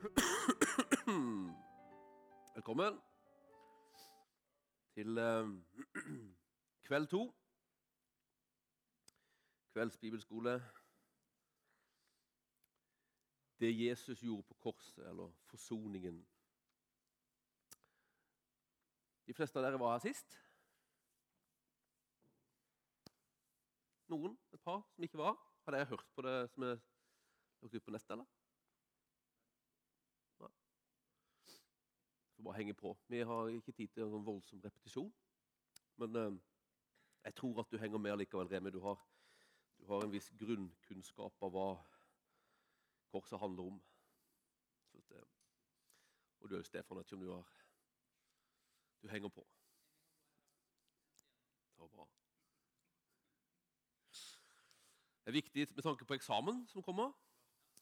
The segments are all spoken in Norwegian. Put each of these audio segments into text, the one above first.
Velkommen til eh, kveld to. Kveldsbibelskole. Det Jesus gjorde på korset, eller forsoningen. De fleste av dere var her sist. Noen, et par, som ikke var. Har dere hørt på det som er lagt ut på nettet, eller? Får bare henge på. Vi har ikke tid til en voldsom repetisjon. Men eh, jeg tror at du henger med likevel, Remi. Du har, du har en viss grunnkunnskap av hva korset handler om. Det, og du er jo Stefan, vet ikke om du har Du henger på. Det var bra. Det er viktig med tanke på eksamen som kommer.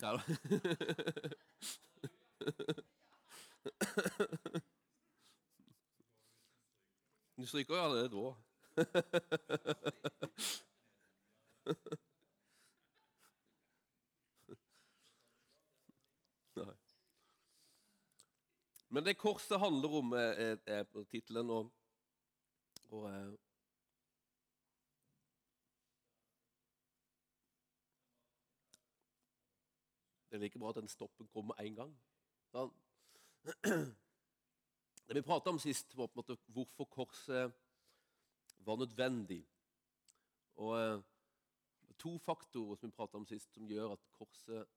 Ja. Du stryker jo allerede da. Nei. Men det korset handler om, er, er på tittelen. Og, og eh, Det er like bra at den stoppen kommer én gang. Sånn. Det vi prata om sist, var på en måte hvorfor korset var nødvendig. Og eh, To faktorer som vi prata om sist, som gjør at korset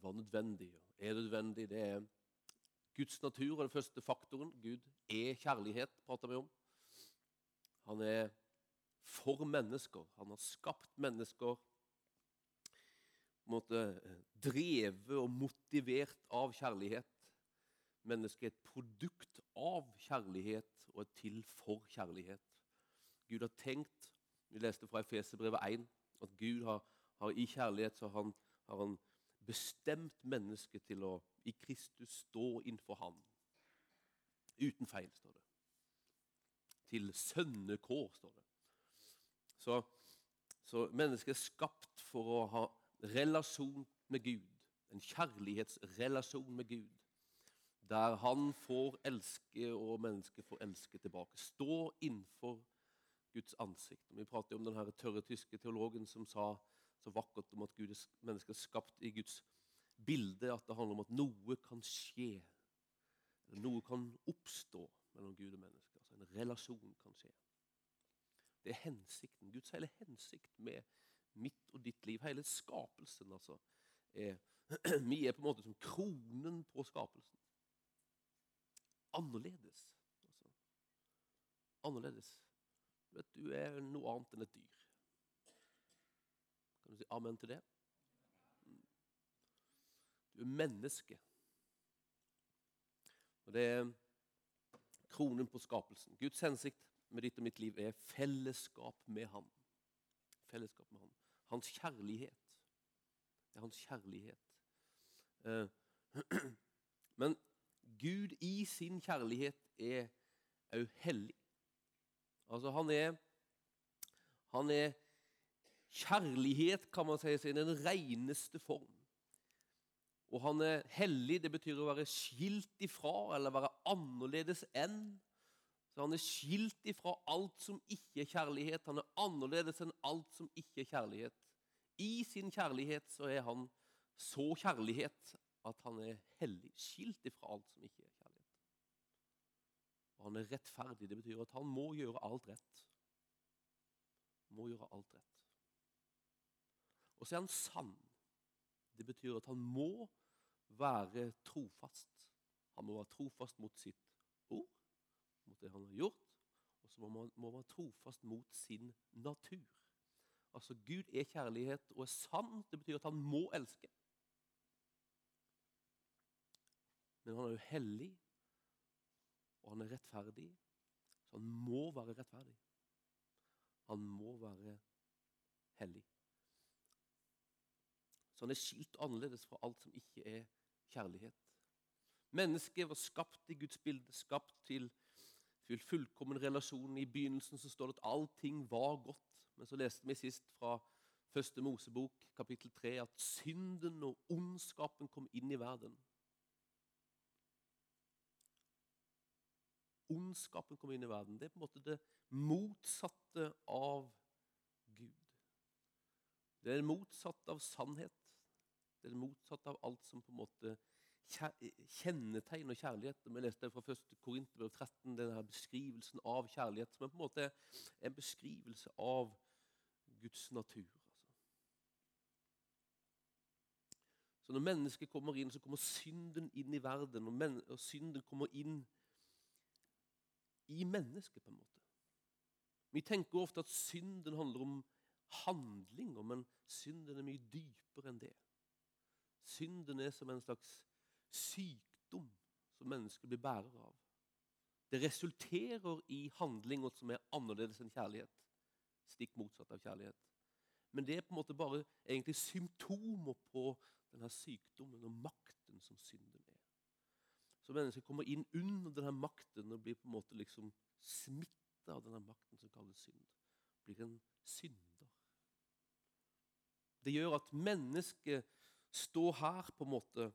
var nødvendig. Er nødvendig, Det er Guds natur er den første faktoren. Gud er kjærlighet, prater vi om. Han er for mennesker. Han har skapt mennesker måte, drevet og motivert av kjærlighet. Mennesket er et produkt av kjærlighet og er til for kjærlighet. Gud har tenkt Vi leste fra Efeserbrevet 1 at Gud har, har i kjærlighet så han, har han bestemt mennesket til å i Kristus stå innenfor Han. Uten feil, står det. Til sønnekår, står det. Så, så mennesket er skapt for å ha relasjon med Gud. En kjærlighetsrelasjon med Gud. Der han får elske, og mennesket får elske tilbake. Stå innenfor Guds ansikt. Og vi prater om den tørre tyske teologen som sa så vakkert om at Gud er mennesket er skapt i Guds bilde. At det handler om at noe kan skje. Eller noe kan oppstå mellom Gud og mennesket. Altså En relasjon kan skje. Det er hensikten. Guds hele hensikt med mitt og ditt liv. Hele skapelsen, altså. Er, vi er på en måte som kronen på skapelsen. Annerledes. Altså. Annerledes. Du, vet, du er noe annet enn et dyr. Kan du si amen til det? Du er menneske. Og Det er kronen på skapelsen. Guds hensikt med ditt og mitt liv er fellesskap med Han. Fellesskap med Han. Hans kjærlighet. Det er hans kjærlighet. Eh, men Gud i sin kjærlighet er òg hellig. Altså, han er Han er kjærlighet, kan man si, i den reneste form. Og han er hellig. Det betyr å være skilt ifra eller være annerledes enn. Så han er skilt ifra alt som ikke er kjærlighet. Han er annerledes enn alt som ikke er kjærlighet. I sin kjærlighet så er han så kjærlighet at han er hellig. Skilt ifra alt som ikke er kjærlighet. Og han er rettferdig. Det betyr at han må gjøre alt rett. Må gjøre alt rett. Og så er han sann. Det betyr at han må være trofast. Han må være trofast mot sitt ord, mot det han har gjort, og så må han være trofast mot sin natur. Altså, Gud er kjærlighet og er sann. Det betyr at han må elske. Men han er jo hellig, og han er rettferdig. Så han må være rettferdig. Han må være hellig. Så han er skilt annerledes fra alt som ikke er kjærlighet. Mennesket var skapt i Guds bilde, skapt til til fullkommen relasjon. I begynnelsen så står det at allting var godt. Men så leste vi sist fra, Første Mosebok, kapittel 3, at synden og ondskapen kom inn i verden. Ondskapen kom inn i verden. Det er på en måte det motsatte av Gud. Det er det motsatte av sannhet. Det er det motsatte av alt som på en måte kjennetegner kjærlighet. Vi leste fra 1. Korinterbrev 13 denne beskrivelsen av kjærlighet, som er på en måte en beskrivelse av Guds natur. Altså. Så Når mennesket kommer inn, så kommer synden inn i verden. Og, og synden kommer inn i mennesket, på en måte. Vi tenker ofte at synden handler om handlinger, men synden er mye dypere enn det. Synden er som en slags sykdom som mennesker blir bærer av. Det resulterer i handlinger som er annerledes enn kjærlighet. Stikk motsatt av kjærlighet. Men det er på en måte bare egentlig symptomer på denne sykdommen og makten som synden. Så mennesket kommer inn under denne makten og blir på en måte liksom smitta av denne makten som kalles synd. Blir en synder. Det gjør at mennesket står her på en måte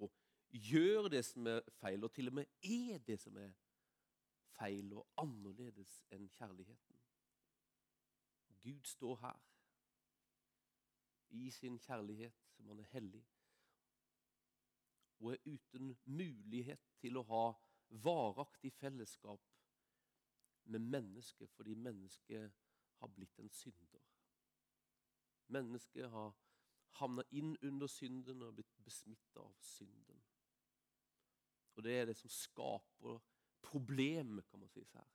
og gjør det som er feil, og til og med er det som er feil og annerledes enn kjærligheten. Gud står her i sin kjærlighet, som han er hellig, er uten mulighet til å ha varaktig fellesskap med mennesket fordi mennesket har blitt en synder. Mennesket har havna inn under synden og blitt besmitta av synden. Og det er det som skaper problemet, kan man si her.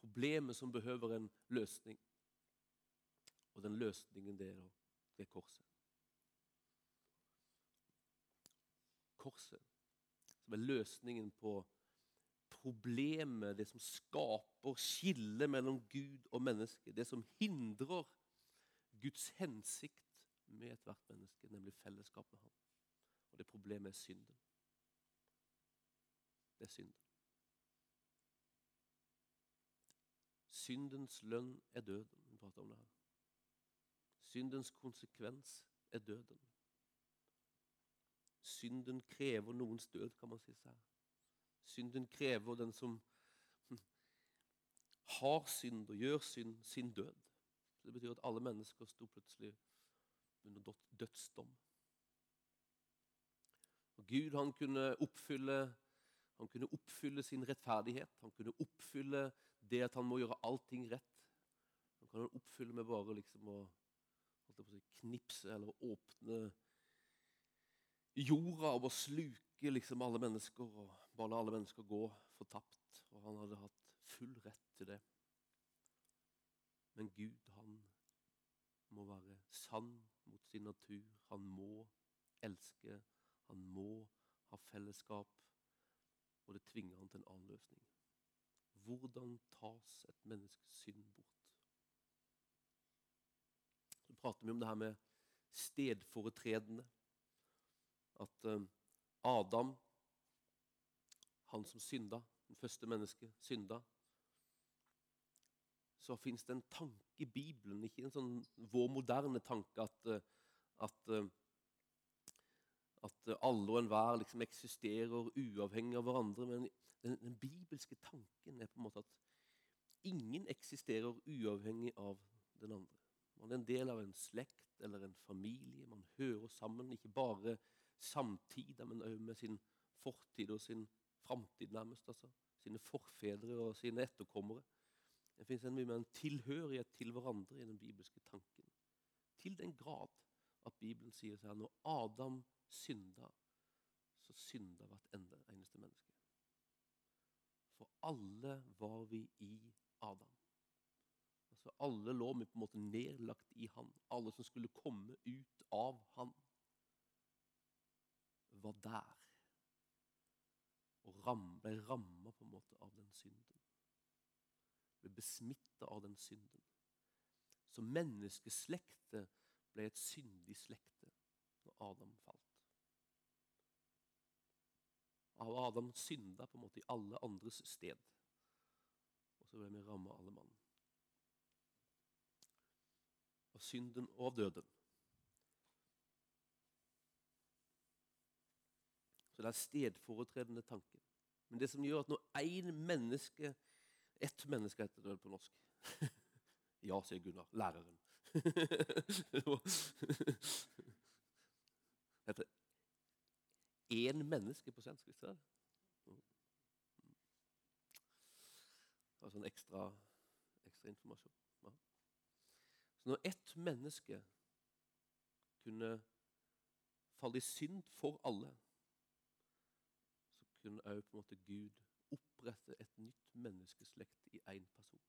Problemet som behøver en løsning. Og den løsningen, det er, det korset. Korset, som er løsningen på problemet, det som skaper skillet mellom Gud og menneske. Det som hindrer Guds hensikt med ethvert menneske, nemlig fellesskap med ham. Og det problemet er synden det er synden. Syndens lønn er døden. Vi prater om det her. Syndens konsekvens er døden. Synden krever noens død, kan man si seg. Synden krever den som har synd og gjør synd, sin død. Det betyr at alle mennesker sto plutselig under dødsdom. Og Gud han kunne oppfylle han kunne oppfylle sin rettferdighet. Han kunne oppfylle det at han må gjøre allting rett. Han kan oppfylle med bare liksom å knipse eller åpne jorda og bare sluke liksom alle mennesker og bare la alle mennesker gå fortapt. Og han hadde hatt full rett til det. Men Gud, han må være sann mot sin natur. Han må elske. Han må ha fellesskap og det tvinger han til en annen løsning. Hvordan tas et menneskes synd bort? Så prater vi om det her med stedforetredende. At uh, Adam, han som synda, den første mennesket, synda. Så fins det en tanke i Bibelen, ikke en sånn vår moderne tanke at, uh, at uh, at alle og enhver liksom eksisterer uavhengig av hverandre. Men den, den, bibelske tanken er på en måte at ingen eksisterer uavhengig av den andre. Man er en del av en slekt eller en familie. Man hører sammen, ikke bare samtidig, men òg med sin fortid og sin framtid, nærmest. altså. Sine forfedre og sine etterkommere. Det fins en mye mer tilhørighet til hverandre i den bibelske tanken. Til den grad at Bibelen sier seg når Adam synda, så synda hvert eneste menneske. For alle var vi i Adam. Altså Alle lå vi på en måte nedlagt i han. Alle som skulle komme ut av han, var der. Og ram, ble ramma på en måte av den synden. Ble besmitta av den synden. Så menneskeslektet ble et syndig slekte når Adam falt. Adam synda på en måte i alle andres sted. Og så ble vi ramma alle mann. av synden og av døden. Så det er stedforetredende tanken. Men det som gjør at når én menneske Ett menneske heter det på norsk. ja, sier Gunnar. Læreren. heter én menneske på svensk, visste det? Altså en ekstra, ekstra informasjon. Ja. Så når ett menneske kunne falle i synd for alle kunne også på en måte Gud opprette et nytt menneskeslekt i én person.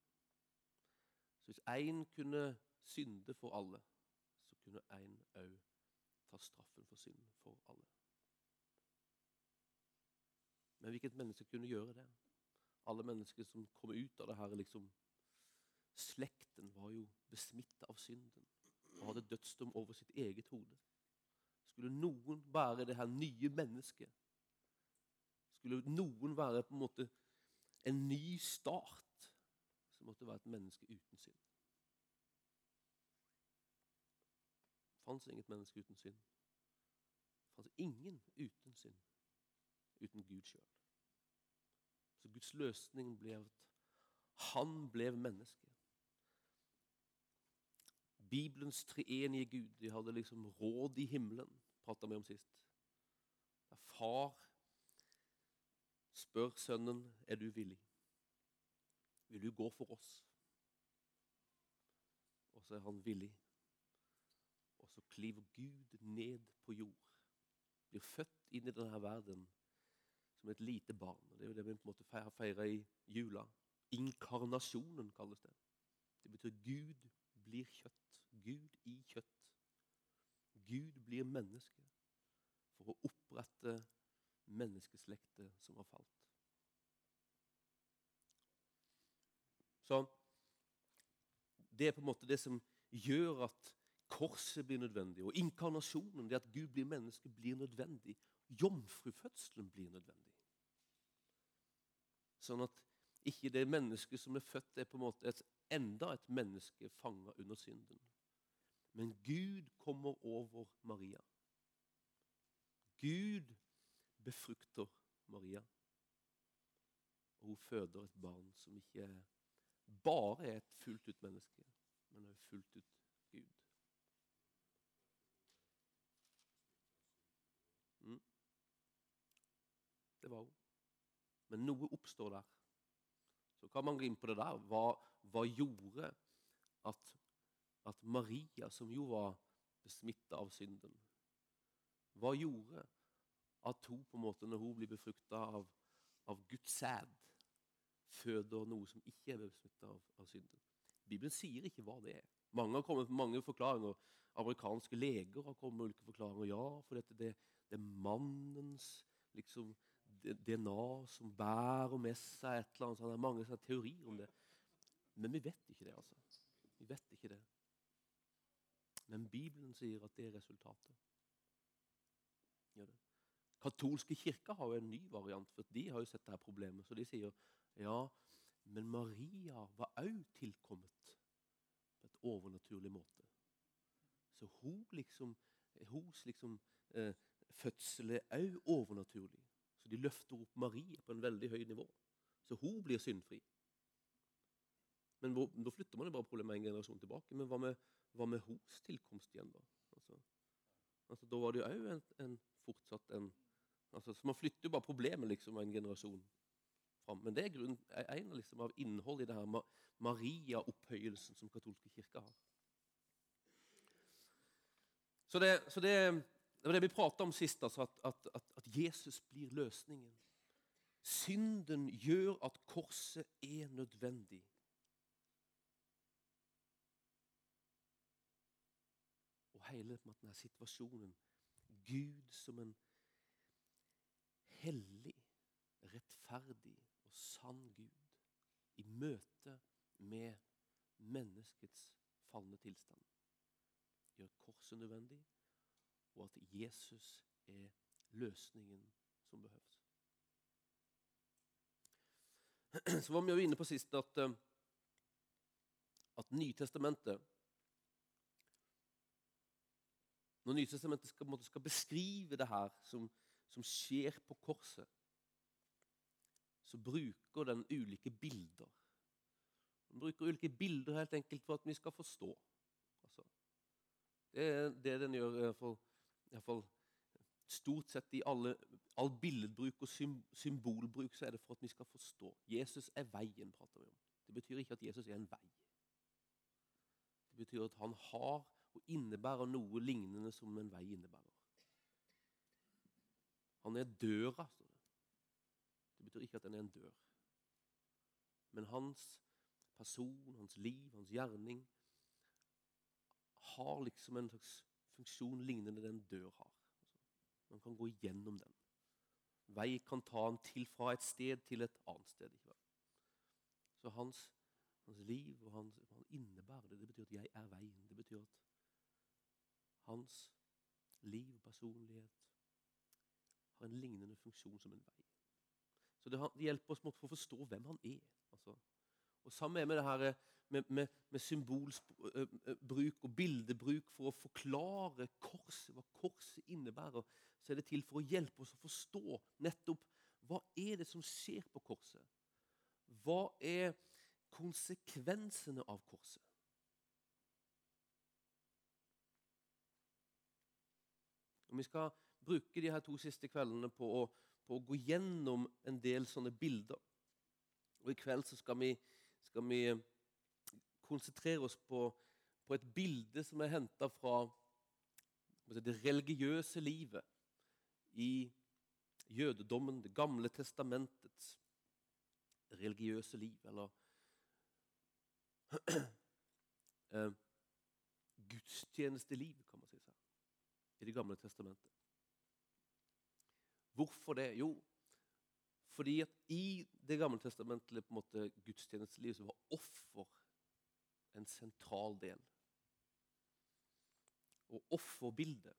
Så hvis én kunne synde for alle, så kunne én òg ta straffen for synd for alle. Men hvilket menneske kunne gjøre det? Alle mennesker som kom ut av det her liksom, Slekten var jo besmitta av synden og hadde dødsdom over sitt eget hode. Skulle noen bære det her nye mennesket skulle noen være på en måte en ny start, så måtte det være et menneske uten synd. Det fantes inget menneske uten synd. Det fantes ingen uten synd, uten Gud sjøl. Så Guds løsning ble at han ble menneske. Bibelens treenige Gud de hadde liksom råd i himmelen, prata vi om sist. Der far spør sønnen er du villig. Vil du gå for oss? Og så er han villig. Og så kliver Gud ned på jord. Blir født inn i denne verden som et lite barn. Det er jo det vi på en måte feira i jula. Inkarnasjonen kalles det. Det betyr Gud blir kjøtt. Gud i kjøtt. Gud blir menneske for å opprette menneskeslektet som har falt. Så Det er på en måte det som gjør at korset blir nødvendig, og inkarnasjonen, det at Gud blir menneske, blir nødvendig. Jomfrufødselen blir nødvendig. Sånn at ikke det mennesket som er født, er på en måte et, enda et menneske fanga under synden. Men Gud kommer over Maria. Gud befrukter Maria. Og hun føder et barn som ikke bare er et fullt ut menneske, men også fullt ut Gud. Mm. Det var hun. Men noe oppstår der. Så kan man gå inn på det der. Hva, hva gjorde at, at Maria, som jo var besmitta av synden Hva gjorde at hun på en måte, når hun blir befrukta av, av Guds sæd, føder noe som ikke er besmitta av, av, synden. Bibelen sier ikke hva det er. Mange har kommet med mange forklaringer. Amerikanske leger har kommet med ulike forklaringer. Ja, for dette, det, det er mannens liksom, DNA som bærer med seg et eller annet. Så Det er mange sånne teorier om det. Men vi vet ikke det, altså. Vi vet ikke det. Men Bibelen sier at det er resultatet. Gjør det. Katolske kirker har jo en ny variant, for de har jo sett dette problemet. Så de sier ja, men Maria var òg tilkommet på et overnaturlig måte. Så hun liksom, hos liksom, eh, fødsel er òg overnaturlig. Så de løfter opp Maria på en veldig høy nivå. Så hun blir syndfri. Men hvor, Da flytter man jo bare problemet en generasjon tilbake. Men hva med, hva med hos tilkomst igjen, da? Altså, altså, da var det jo òg en, en, fortsatt en Altså, så Man flytter jo bare problemet liksom av en generasjon fram. Men det er, grunn, er en liksom, av innholdet i det her Maria-opphøyelsen som katolske kirke har. Så det, så det, det var det vi prata om sist, altså at, at, at, at, Jesus blir løsningen. Synden gjør at korset er nødvendig. Og hele denne situasjonen Gud som en hellig, rettferdig og sann Gud i møte med menneskets falne tilstand. Gjør korset nødvendig, og at Jesus er løsningen som behøves. Så var vi jo inne på sist at, eh, at Nytestamentet Når Nytestamentet skal, skal, beskrive det her som, som skjer på korset, så bruker den ulike bilder. Den bruker ulike bilder helt enkelt for at vi skal forstå. Altså, det er det den gjør, iallfall, iallfall stort sett i alle, all billedbruk og symbolbruk, så er det for at vi skal forstå. Jesus er veien, prater vi om. Det betyr ikke at Jesus er en vei. Det betyr at han har og innebærer noe lignende som en vei innebærer. Han er døra, det. Betyr ikke at den er en dør. Men hans person, hans liv, hans gjerning har liksom en slags funksjon lignende den dør har. Man kan gå gjennom den. Vei kan ta han til fra et sted til et annet sted. Så hans, hans liv og hans, han innebærer det. Det betyr at jeg er veien. Det betyr at hans liv og personlighet har en lignende funksjon som en vei. Så det, hjelper oss for å forstå hvem han er. Altså. Og Sammen med det her med, med, med symbolbruk og bildebruk for å forklare korset, hva korset innebærer, så er det til for å hjelpe oss å forstå nettopp hva er det som skjer på korset. Hva er konsekvensene av korset? Og Vi skal bruke de her to siste kveldene på å, på å gå gjennom en del sånne bilder. Og I kveld så skal vi, skal vi konsentrere oss på, på, et bilde som er henta fra det religiøse livet i jødedommen, Det gamle testamentets religiøse liv, eller eh, gudstjenesteliv, kan man si seg, i Det gamle testamentet. Hvorfor det? Jo, fordi at i Det gamle testamentet på en måte gudstjenestelivet så var offer en sentral del. Og offerbildet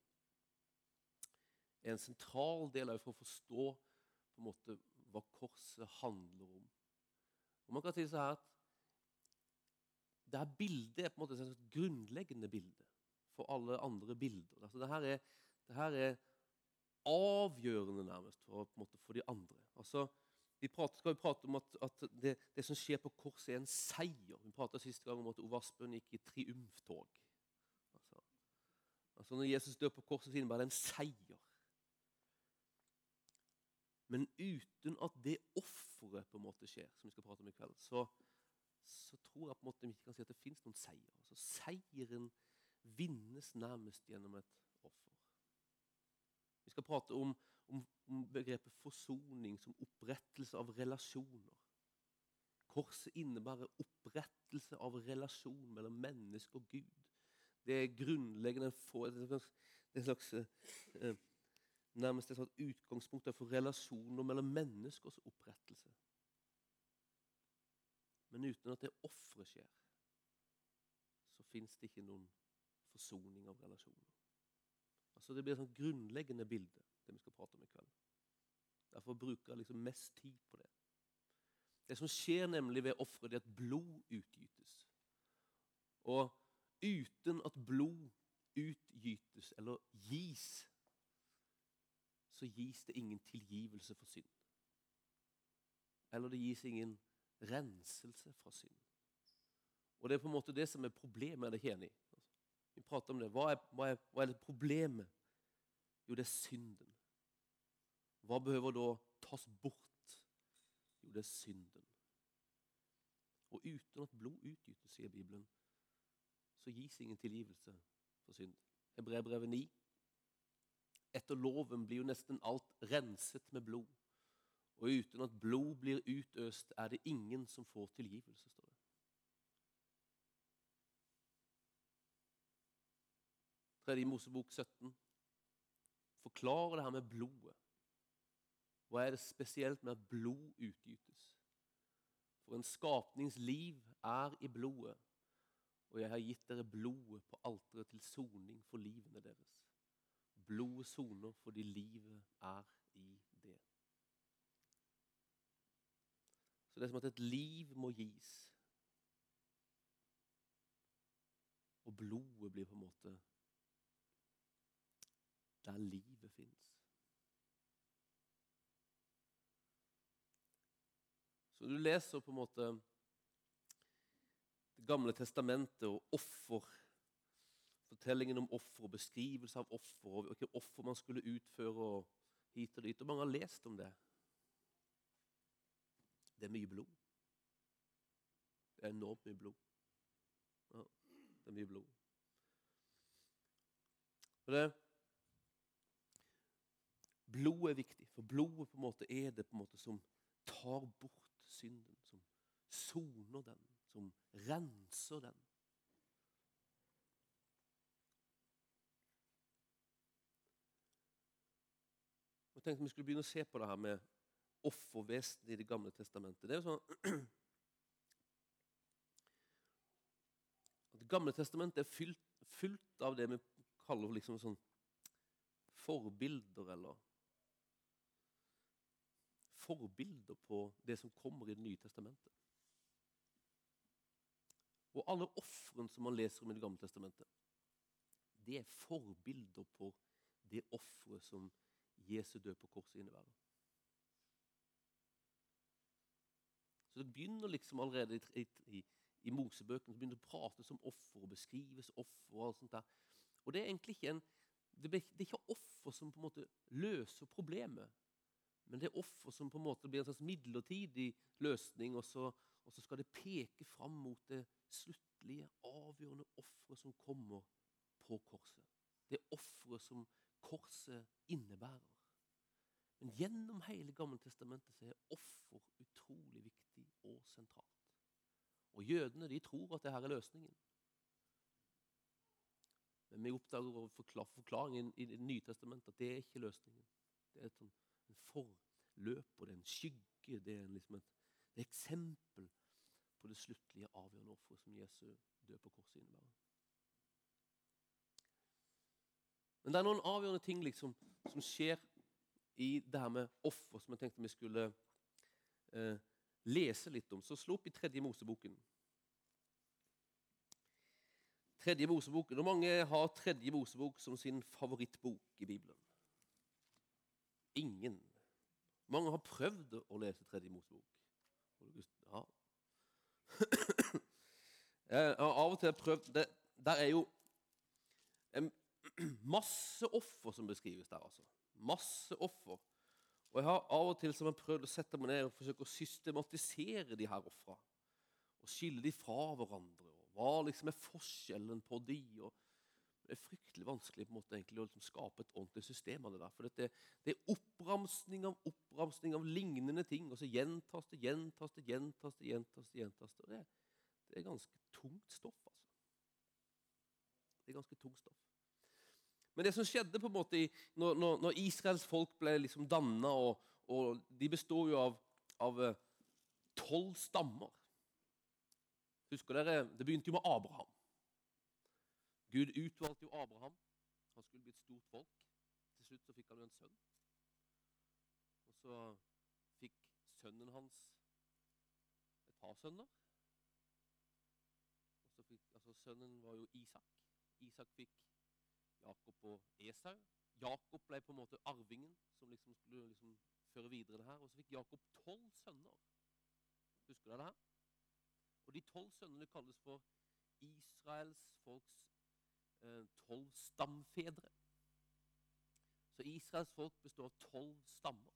er en sentral del for å forstå på en måte hva korset handler om. Og man kan si så her at det her bildet er på en måte et grunnleggende bilde for alle andre bilder. Altså, det, her er, det her er avgjørende nærmest for, måte, for de andre. Altså, vi prater, skal vi prate om at, at det, det, som skjer på korset, er en seier. Vi pratet siste gang om at Ove Asbjørn gikk i triumftog. Altså, altså Når Jesus dør på korset, så innebærer det en seier. Men uten at det offeret på en måte skjer, som vi skal prate om i kveld, så, så tror jeg på en måte vi ikke kan si at det fins noen seier. Altså, seieren vinnes nærmest gjennom et. Vi skal prate om, om, om begrepet forsoning som opprettelse av relasjoner. Korset innebærer opprettelse av relasjon mellom menneske og Gud. Det er grunnleggende for, en slags eh, nærmest et slags utgangspunkt for relasjoner mellom menneskers opprettelse. Men uten at det offeret skjer, så fins det ikke noen forsoning av relasjoner. Altså Det blir et sånn grunnleggende bilde, det vi skal prate om i kveld. Derfor bruker jeg liksom mest tid på det. Det som skjer nemlig ved offeret, er at blod utgytes. Og uten at blod utgytes eller gis, så gis det ingen tilgivelse for synd. Eller det gis ingen renselse fra synd. Og Det er på en måte det som er problemet. er det ikke enig? Vi prater om det. Hva er, hva, er, hva er, problemet? Jo, det er synden. Hva behøver da tas bort? Jo, det er synden. Og uten at blod utgytes, sier Bibelen, så gis ingen tilgivelse for synd. Hebreerbrevet 9 etter loven blir jo nesten alt renset med blod. Og uten at blod blir utøst, er det ingen som får tilgivelse, det. Tredje Mosebok 17 forklarer det her med blodet. Hva er det spesielt med at blod utgytes? For en skapnings liv er i blodet, og jeg har gitt dere blodet på alteret til soning for livene deres. Blodet soner fordi livet er i det. Så det er som at et liv må gis. Og blodet blir på en måte der livet fins. Så du leser på en måte Det gamle testamentet og offer. Fortellingen om offer og beskrivelse av offer og hvilke offer man skulle utføre. og hit og dit. Og mange har lest om det. Det er mye blod. Det er enormt mye blod. Ja, det er mye blod. Og det, Blod er viktig, for blodet på en måte er det på en måte som tar bort synden, som soner den, som renser den. Jeg tenkte vi skulle begynne å se på det her med offervesenet i Det gamle testamentet. Det er jo sånn Det gamle testamentet er fylt, fylt av det vi kaller liksom sånn forbilder, eller Forbilder på det som kommer i Det nye testamentet. Og alle ofrene som man leser om i Det gamle testamentet, det er forbilder på det offeret som Jesu død på korset innebærer. Så det begynner liksom allerede i, i, i Mosebøkene begynner det å prates om offer og beskrives offer. Og alt sånt der. Og det er egentlig ikke en, det er ikke offer som på en måte løser problemet, men det er offer som på en måte blir en slags midlertidig løsning, og så, og så skal det peke fram mot det sluttlige, avgjørende offeret som kommer på korset. Det offeret som korset innebærer. Men gjennom hele Gammeltestamentet så er offer utrolig viktig og sentralt. Og Jødene de tror at dette er løsningen. Men vi oppdager over forklaringen i Det nye testamentet at det er ikke løsningen. Det er et sånn, en forløper, det er en skygge, det er, liksom et, det eksempel på det sluttlige, avgjørende offeret som Jesu død på korset innebærer. Men det er noen avgjørende ting liksom, som skjer i det her med offer, som jeg tenkte vi skulle eh, lese litt om. Så slå opp i tredje Moseboken. Tredje Mosebok. Hvor mange har Tredje Mosebok som sin favorittbok i Bibelen? Ingen. Mange har prøvd å lese Tredje Mosebok. Ja. Jeg har av og til prøvd det, Der er jo masse offer som beskrives der, altså. Masse offer. Og jeg har av og til som jeg prøvd å sette meg ned og forsøke å systematisere de her ofra. Og skille de fra hverandre. og Hva liksom er forskjellen på de? og Det er fryktelig vanskelig på en måte egentlig å liksom skape et ordentlig system av det der. For det, det er oppramsning av oppramsning av lignende ting. Og så gjentas det, gjentas det, gjentas det. gjentas det, gjentas det. Og det, det er ganske tungt stoff, altså. Det er ganske tungt stoff. Men det som skjedde på en måte når, når, når Israels folk ble liksom danna og, og, De består jo av, eh, tolv stammer. Husker dere, Det begynte jo med Abraham. Gud utvalgte jo Abraham. Han skulle bli et stort folk. Til slutt så fikk han jo en sønn. Og så fikk sønnen hans et par sønner. Og så fikk, altså Sønnen var jo Isak. Isak fikk Jakob og Esau. Jakob ble på en måte arvingen som liksom skulle liksom føre videre det her. Og så fikk Jakob tolv sønner. Husker dere det her? Og de tolv sønnene kalles for Israels folks tolv stamfedre. Så Israels folk består av tolv stammer.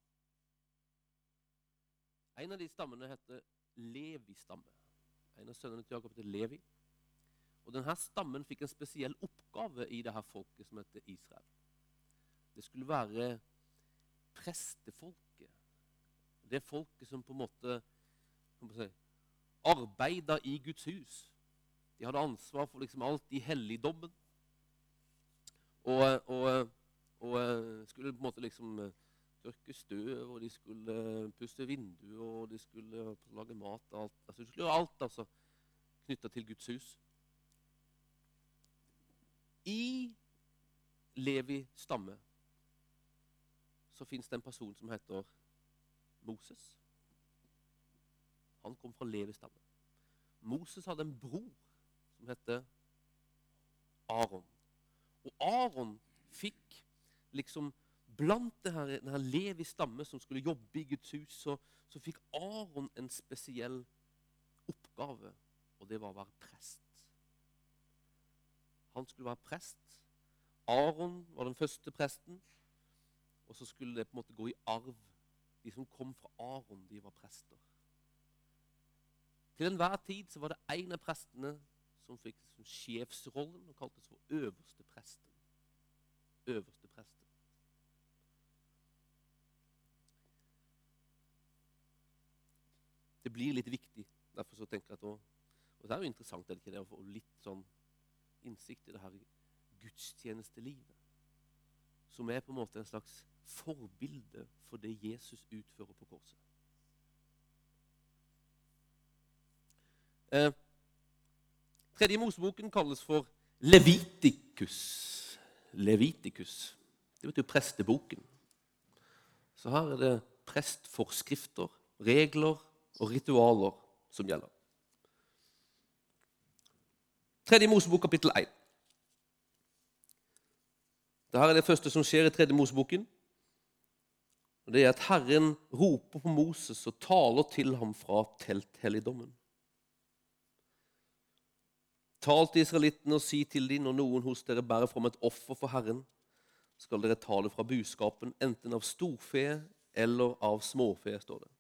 En av de stammene heter Levi-stamme. En av sønnene til Jakob heter Levi. Og denne stammen fikk en spesiell oppgave i dette folket som heter Israel. Det skulle være prestefolket. Det folket som på en måte si, arbeida i Guds hus. De hadde ansvar for liksom alt i helligdommen. Og, og, og, skulle på en måte liksom tørke støv, og de skulle pusse vinduer, og de skulle lage mat. og Alt. Altså, de skulle gjøre alt altså, knytta til Guds hus. I Levi stamme så fins det en person som heter Moses. Han kom fra Levi stamme. Moses hadde en bror som heter Aron. Og Aron fikk liksom blant det her, denne Levi stamme som skulle jobbe i Guds hus, så, så fikk Aron en spesiell oppgave, og det var å være prest. Han skulle være prest. Aron var den første presten, og så skulle det på en måte gå i arv. De som kom fra Aron, de var prester. Til enhver tid så var det én av prestene som fikk sjefsrollen og kaltes for øverste presten. Øverste presten. Det blir litt viktig. Derfor så tenker jeg at også, Og det er jo interessant er det ikke det, å få litt sånn innsikt i det her gudstjenestelivet. Som er på en måte en slags forbilde for det Jesus utfører på korset. Eh, tredje Moseboken kalles for Levitikus. Levitikus. Det betyr presteboken. Så her er det prestforskrifter, regler og ritualer som gjelder. Tredje Mosebok, kapittel 1. Dette er det første som skjer i tredje Moseboken. Og Det er at Herren roper på Moses og taler til ham fra telthelligdommen. Tal til israelittene og si til dem når noen hos dere bærer fram et offer for Herren, skal dere ta det fra buskapen, enten av storfe eller av småfe, står det.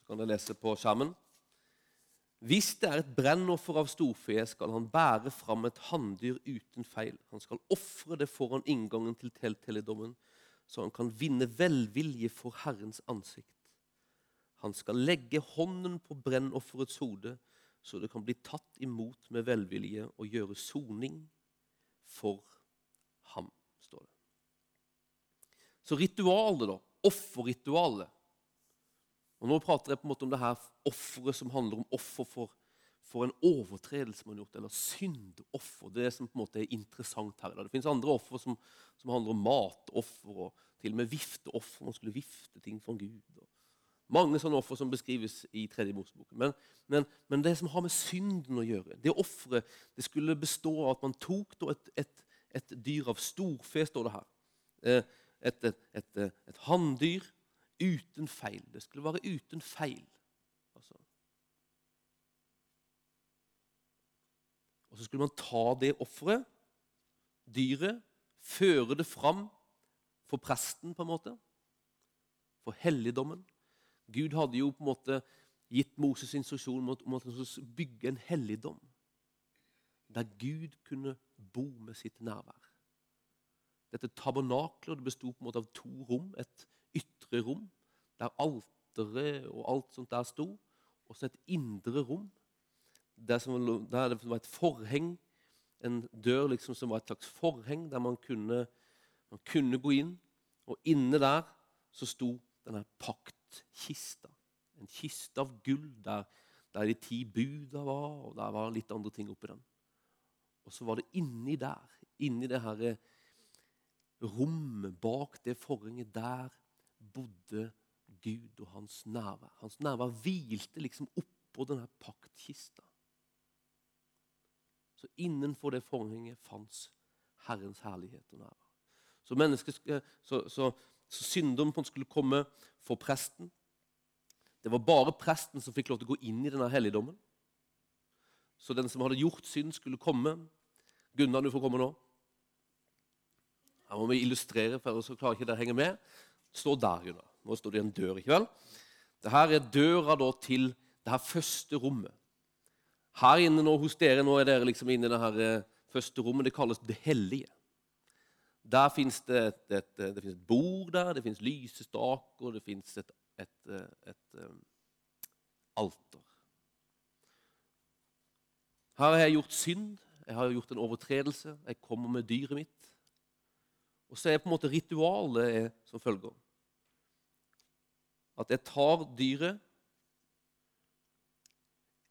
Så kan dere lese på skjermen. Hvis det er et brennoffer av storfe, skal han bære fram et hanndyr uten feil. Han skal ofre det foran inngangen til telthelligdommen, så han kan vinne velvilje for Herrens ansikt. Han skal legge hånden på brennofferets hode så det kan bli tatt imot med velvilje og gjøre soning for ham, står det. Så ritualet, da. Offerritualet. Og Nå prater jeg på en måte om det her offeret som handler om offer for, for en overtredelse man har gjort, eller syndoffer. Det er det som på en måte er interessant her. Det fins andre offer som, som, handler om matoffer og til og med vifteoffer. Man skulle vifte ting for Gud. Og mange sånne offer som beskrives i tredje Mosebok. Men, men, men, det som har med synden å gjøre Det offeret skulle bestå av at man tok et, et, et, dyr av storfe, står det her. Eh, et, et, et hanndyr uten feil. Det skulle være uten feil. Altså. Og så skulle man ta det offeret, dyret, føre det fram for presten, på en måte. For helligdommen. Gud hadde jo på en måte gitt Moses instruksjon om at han skulle bygge en helligdom der Gud kunne bo med sitt nærvær. Dette tabernaklet besto en måte av to rom. Et ytre rom der alteret og alt sånt der sto, og så et indre rom der, som, der det var et forheng, en dør liksom som var et slags forheng, der man kunne, man kunne gå inn. Og inne der så sto denne pakt kista. En kiste av gull der, der de ti buda var, og der var litt andre ting oppi den. Og så var det inni der, inni det her rommet bak det forhenget, der bodde Gud og hans nærvær. Hans nærvær hvilte liksom oppå denne paktkista. Så innenfor det forhenget fantes Herrens herlighet og nærvær. Så, så, så, så synderen skulle komme for presten. Det var bare presten som fikk lov til å gå inn i denne helligdommen. Så den som hadde gjort synd, skulle komme. Gunnar, du får komme nå. Her må vi illustrere, for ellers klarer ikke dere å henge med. Stå der, Gunnar. Nå står det en dør. ikke vel? Dette er døra da, til det her første rommet. Her inne nå hos dere nå er dere liksom inne i det her eh, første rommet. Det kalles Det hellige. Der fins det, et, et, det et bord der, det fins lysestaker, det fins et, et, et um, alter. Her har jeg gjort synd, jeg har gjort en overtredelse, jeg kommer med dyret mitt. Og så er på en måte ritualet som følger. At jeg tar dyret,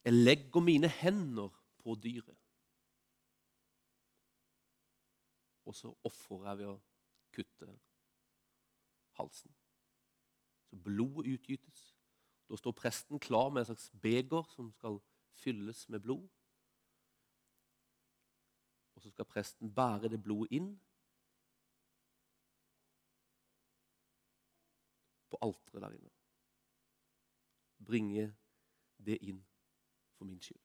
jeg legger mine hender på dyret. og så ofrer jeg ved å kutte halsen. Så blodet utgytes. Da står presten klar med en slags beger som skal fylles med blod. Og så skal presten bære det blodet inn på alteret der inne. Bringe det inn for min skyld.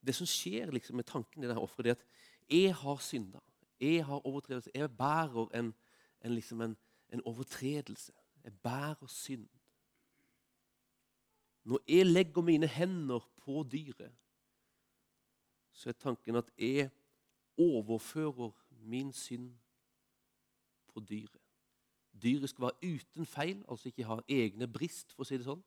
Det som skjer liksom, med tanken i dette offeret, er at jeg har synda. Jeg har overtredelse. Jeg bærer en, en, liksom en, en overtredelse. Jeg bærer synd. Når jeg legger mine hender på dyret, så er tanken at jeg overfører min synd på dyret. Dyret skal være uten feil, altså ikke ha egne brist, for å si det sånn.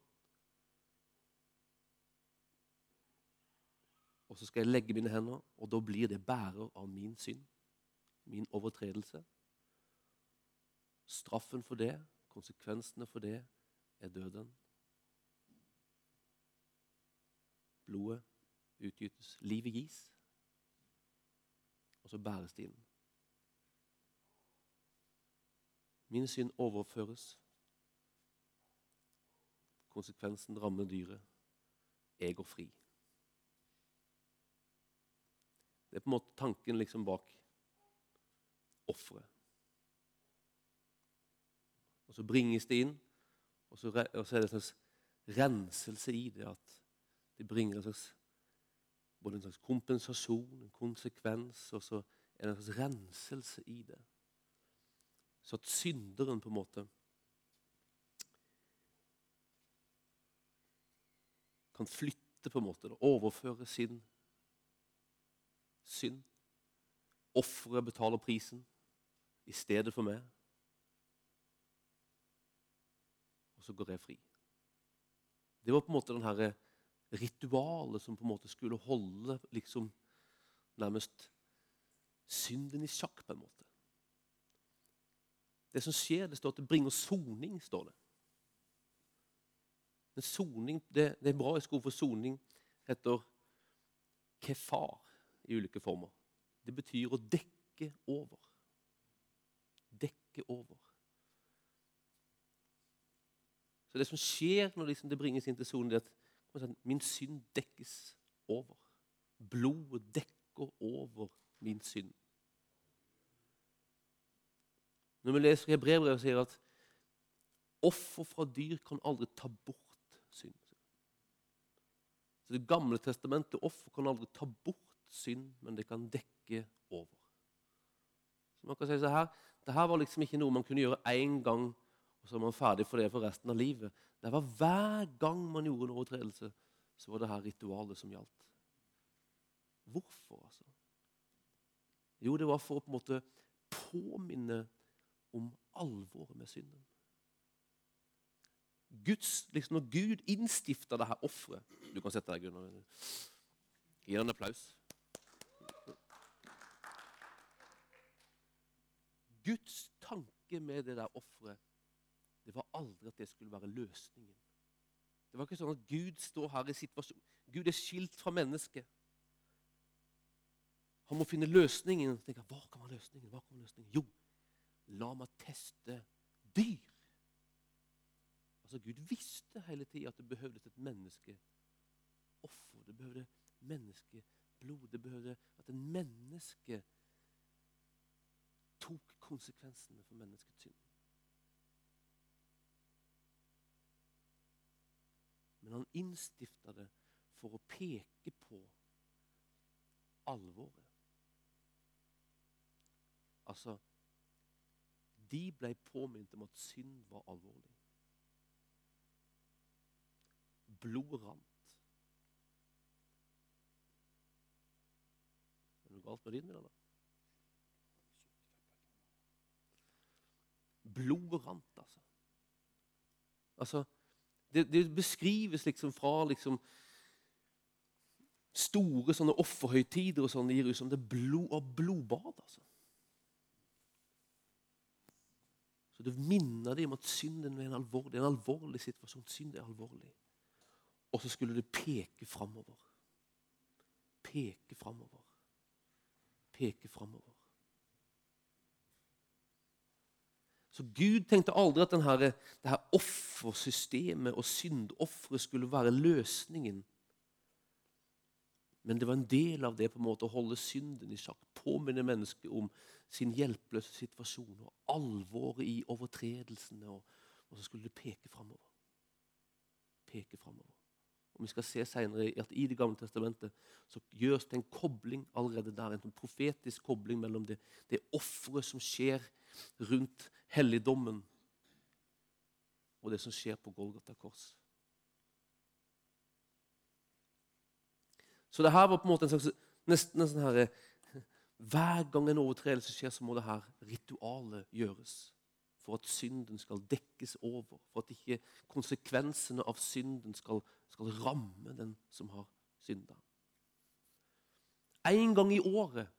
Og så skal jeg legge mine hender, og da blir det bærer av min synd, min overtredelse. Straffen for det, konsekvensene for det, er døden. Blodet utgytes. Livet gis. Og så bæres det inn. Min synd overføres. Konsekvensen rammer dyret. Jeg går fri. Det er på en måte tanken liksom bak offeret. Og så bringes det inn, og så, og så er det en slags renselse i det. At det bringer en slags, både en slags kompensasjon, en konsekvens, og så er det en slags renselse i det. Så at synderen på en måte kan flytte på en måte, overføre sin synd. Offeret betaler prisen i stedet for meg. Og så går jeg fri. Det var på en måte den her ritualet som på en måte skulle holde liksom nærmest synden i sjakk, på en måte. Det som skjer, det står at det bringer soning, står det. Men soning, det, det hebraiske ordet for soning heter kefar i ulike former. Det betyr å dekke over. Dekke over. Så det som skjer når liksom det bringes inn til sonen, er at min synd dekkes over. Blodet dekker over min synd. Når vi leser Hebrevet, sier at offer fra dyr kan aldri ta bort synd. Det gamle testamentet offer kan aldri ta bort synd, men det kan dekke over. Så man kan si så her, Dette var liksom ikke noe man kunne gjøre én gang, og så var man ferdig for det for resten av livet. Det var Hver gang man gjorde en overtredelse, så var det her ritualet som gjaldt. Hvorfor, altså? Jo, det var for å på en måte påminne om alvoret med synden. Guds, liksom Når Gud innstifta dette her offeret Du kan sette deg, Gunnar. Gi ham en applaus. Guds tanke med det der offeret det var aldri at det skulle være løsningen. Det var ikke sånn at Gud står her i situasjonen. Gud er skilt fra mennesket. Han må finne løsningen. Tenker, Hva kan være løsningen? Hva kan være løsningen? Jo, la meg teste dyr. Altså, Gud visste hele tida at det behøvdes et menneskeoffer. Det behøvde menneskeblod. Det behøvde at en menneske tok konsekvensene for menneskets synd. Men han innstifta det for å peke på alvoret. Altså De ble påminnet om at synd var alvorlig. Blod rant. Er det noe galt med din, min, Blodet rant, altså. altså det, det, beskrives liksom fra liksom store sånne offerhøytider og sånn i Jerusalem. Det er blod og blodbad, altså. Så det minner dem om at synden er en alvorlig, en alvorlig situasjon. Synd er alvorlig. Og så skulle det peke framover. Peke framover. Peke framover. Så Gud tenkte aldri at denne, det her offersystemet og syndofferet skulle være løsningen. Men det var en del av det på en måte å holde synden i sjakk. Påminne mennesket om sin hjelpeløse situasjon og alvoret i overtredelsene. og og så skulle det peke framover. Peke framover. Og Vi skal se senere at i Det gamle testamentet så gjøres det en kobling allerede der, en profetisk kobling mellom det, det offeret som skjer rundt helligdommen, og det som skjer på Golgata kors. Så det her var på en måte en slags nesten en sånn her, Hver gang en overtredelse skjer, så må det her ritualet gjøres. For at synden skal dekkes over. For at ikke konsekvensene av synden skal, skal ramme den som har synda. En gang i året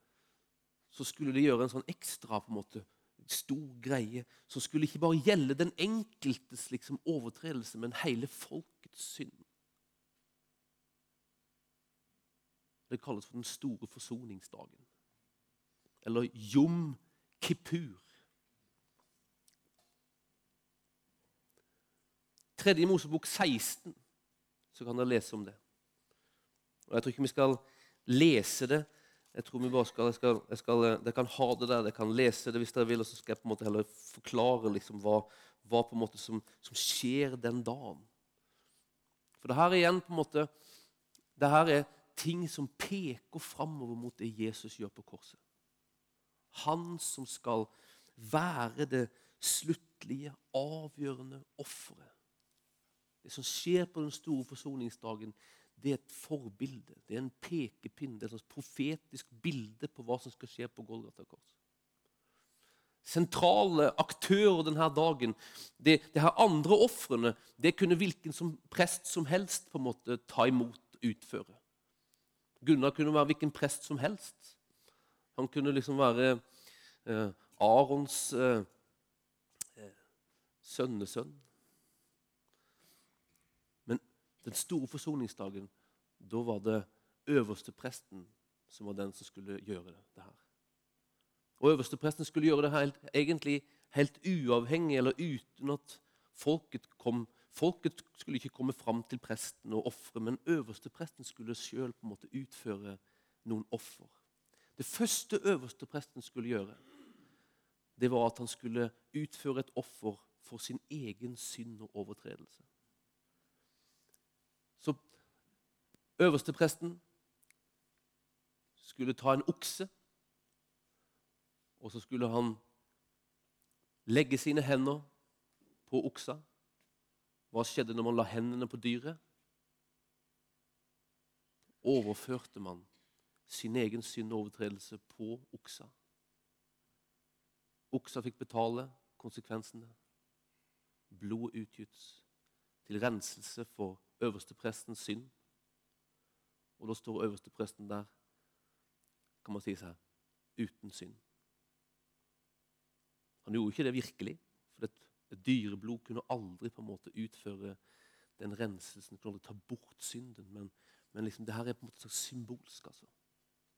så skulle de gjøre en sånn ekstra på en måte, stor greie som skulle ikke bare gjelde den enkeltes liksom, overtredelse, men hele folkets synd. Det kalles for den store forsoningsdagen. Eller Jom Kippur. Tredje Mosebok 16, så kan dere lese om det. Og Jeg tror ikke vi skal lese det. Jeg tror vi bare skal, jeg skal, jeg skal, Dere kan ha det der, dere kan lese det hvis dere vil, og så skal jeg på en måte heller forklare liksom hva, hva på en måte som, som, skjer den dagen. For det her er igjen på en måte, det her er ting som peker framover mot det Jesus gjør på korset. Han som skal være det sluttlige, avgjørende offeret. Det som skjer på den store forsoningsdagen, det er et forbilde. Det er en pekepinn, det er et profetisk bilde på hva som skal skje på Golgata kors. Sentrale aktører denne dagen, det, det her andre ofrene, det kunne hvilken som prest som helst på en måte ta imot og utføre. Gunnar kunne være hvilken prest som helst. Han kunne liksom være eh, Arons eh, eh, sønnesønn. Den store forsoningsdagen, da var det øverste presten som var den som skulle gjøre det, det her. Og øverste presten skulle gjøre det helt, egentlig helt uavhengig eller uten at folket kom Folket skulle ikke komme fram til presten og ofre, men øverste presten skulle sjøl utføre noen offer. Det første øverste presten skulle gjøre, det var at han skulle utføre et offer for sin egen synd og overtredelse. Så øverste presten skulle ta en okse, og så skulle han legge sine hender på oksa hva skjedde når man la hendene på dyret? Overførte man sin egen synd og overtredelse på oksa. Oksa fikk betale konsekvensene. Blodet utgyts til renselse for øversteprestens synd. Og da står øverstepresten der, kan man si seg, uten synd. Han gjorde ikke det virkelig, for et, et Dyreblod kunne aldri på en måte utføre den renselsen, kunne aldri ta bort synden. Men, men liksom, det her er på en måte symbolsk. altså.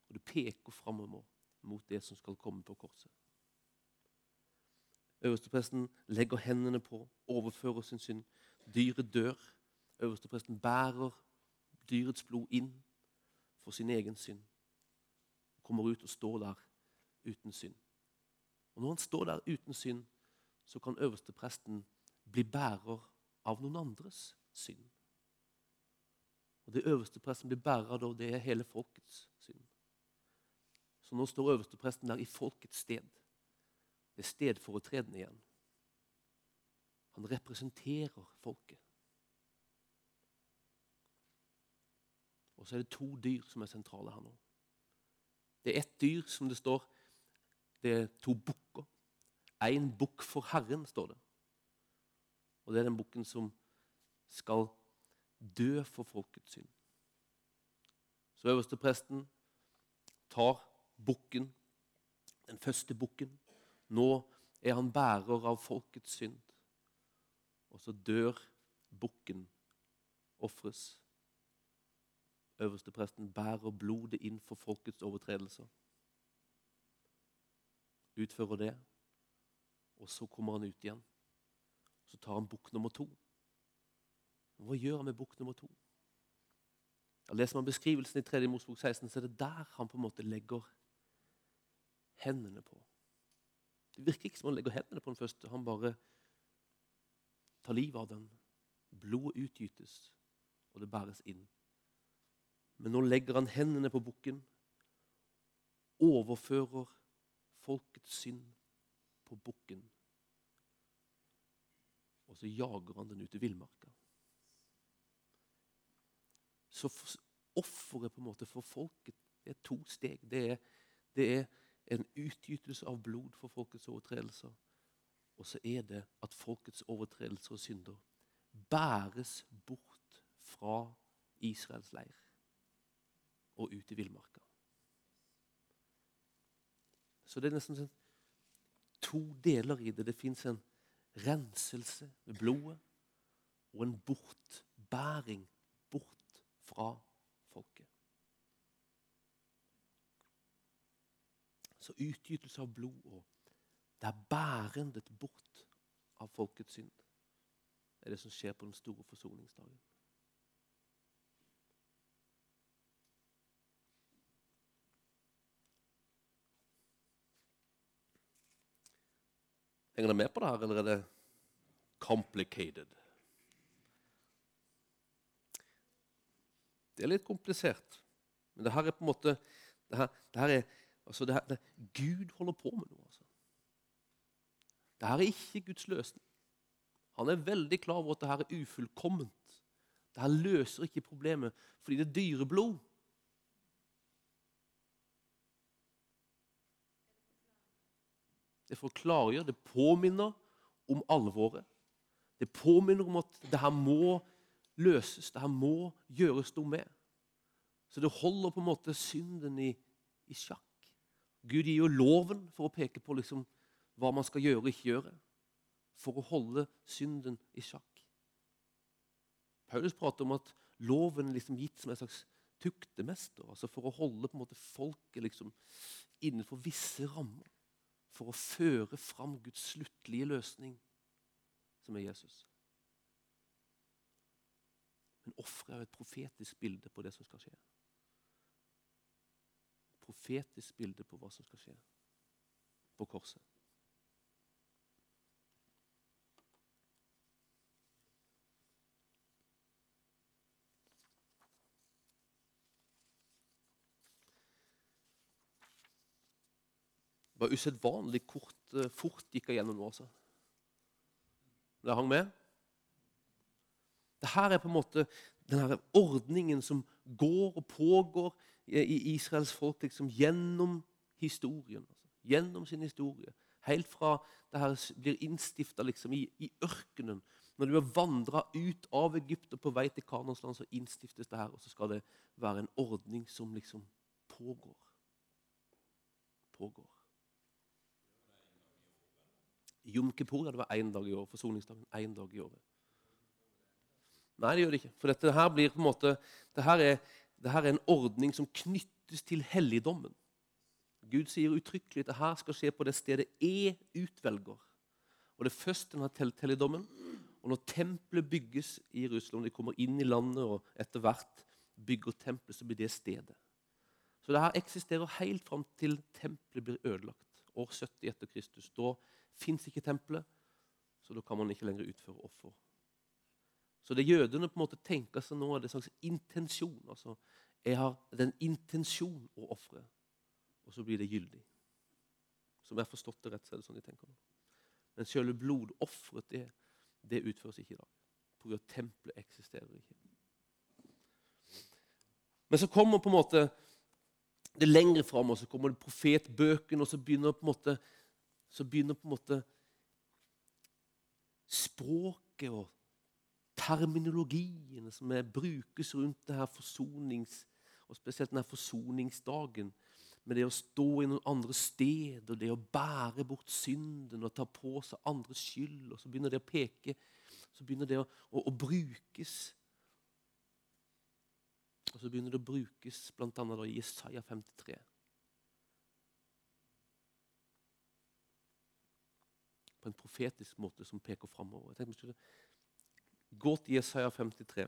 Og Det peker framover mot det som skal komme på korset. Øverstepresten legger hendene på, overfører sin synd. Dyret dør. Øverstepresten bærer dyrets blod inn for sin egen synd. Kommer ut og står der uten synd. Og Når han står der uten synd, så kan øverstepresten bli bærer av noen andres synd. Og Det øverstepresten blir bærer av, det er hele folkets synd. Så nå står øverstepresten der i folkets sted. Det er stedfortredende igjen. Han representerer folket. Og så er det to dyr som er sentrale her nå. Det er ett dyr som det står Det er to bukker. Én bukk for Herren, står det. Og det er den bukken som skal dø for folkets synd. Så øverste presten tar bukken, den første bukken. Nå er han bærer av folkets synd. Og så dør bukken, ofres. Øverste presten bærer blodet inn for folkets overtredelser. Utfører det og så kommer han ut igjen. Så tar han bukk nummer to. Hva gjør han med bukk nummer to? Jeg leser man beskrivelsen i 3. Mosbok 16, så er det der han på en måte legger hendene på. Det virker ikke som han legger hendene på den første. Han bare tar livet av den. Blodet utgytes, og det bæres inn. Men nå legger han hendene på bukken, overfører folkets synd på bukken. Og så jager han den ut i villmarka. Så offeret på en måte for folket er to steg. Det er, det er en utgytelse av blod for folkets overtredelser. Og så er det at folkets overtredelser og synder bæres bort fra Israels leir og ut i villmarka. Så det er nesten sånn to deler i det. Det fins en renselse med blodet og en bortbæring bort fra folket. Så utgytelse av blod og det er bærendet bort av folkets synd. Det er det som skjer på den store forsoningsdagen. Henger dere med på det her, eller er det complicated? Det er litt komplisert. Men det her er på en måte det her, det her er, altså det her, det, Gud holder på med noe. altså. Det her er ikke Guds løsning. Han er veldig klar over at det her er ufullkomment. Det her løser ikke problemet fordi det er dyreblod. Det for å klargjøre, det påminner om alvoret. Det påminner om at det her må løses, det her må gjøres noe med. Så det holder på en måte synden i, i sjakk. Gud gir jo loven for å peke på liksom hva man skal gjøre og ikke gjøre, for å holde synden i sjakk. Paulus prater om at loven er liksom gitt som en slags tuktemester, altså for å holde på en måte folket liksom innenfor visse rammer for å føre fram Guds sluttlige løsning, som er Jesus. Men offeret er et profetisk bilde på det som skal skje. Et profetisk bilde på hva som skal skje på korset. Var usedvanlig kort, eh, fort gikk jeg gjennom nå. også. Det hang med. Det her er på en måte den ordningen som går og pågår i Israels folk liksom, gjennom historien. Altså. Gjennom sin historie. Helt fra det her blir innstifta liksom, i, i, ørkenen. Når du har vandra ut av Egypt og på vei til Kanans land, så innstiftes det her. Og så skal det være en ordning som liksom pågår. Pågår. Jom Kippur Ja, det var én dag i år. Forsoningsdagen én dag i året. Nei, det gjør det ikke. For dette her blir på en måte, det her er, det her er en ordning som knyttes til helligdommen. Gud sier uttrykkelig at det her skal skje på det stedet jeg utvelger. Og Det er først denne helligdommen. Og når tempelet bygges i Jerusalem, de kommer inn i landet og etter hvert bygger tempelet, så blir det stedet. Så det her eksisterer helt fram til tempelet blir ødelagt. År 70 etter Kristus. Da fins ikke tempelet, så da kan man ikke lenger utføre offer. Så det jødene på en måte tenker seg nå, er det en slags intensjon. altså Jeg har den intensjon å ofre, og så blir det gyldig. Som jeg har forstått det rett, så er det sånn de tenker nå. Men selve blodofferet, det, det utføres ikke i dag. Pga. tempelet eksisterer ikke. Men så kommer på en måte det lengre fram, og så kommer det profetbøkene, og så begynner på en måte så begynner på en måte språket og terminologiene som brukes rundt det her forsonings, og spesielt denne forsoningsdagen, med det å stå i noen andre steder, det å bære bort synden og ta på seg andres skyld. og Så begynner det å peke, så begynner det å, å, å brukes. Og så begynner det å brukes bl.a. i Jesaja 53. på en profetisk måte som peker framover. Gå til Jesaja 53.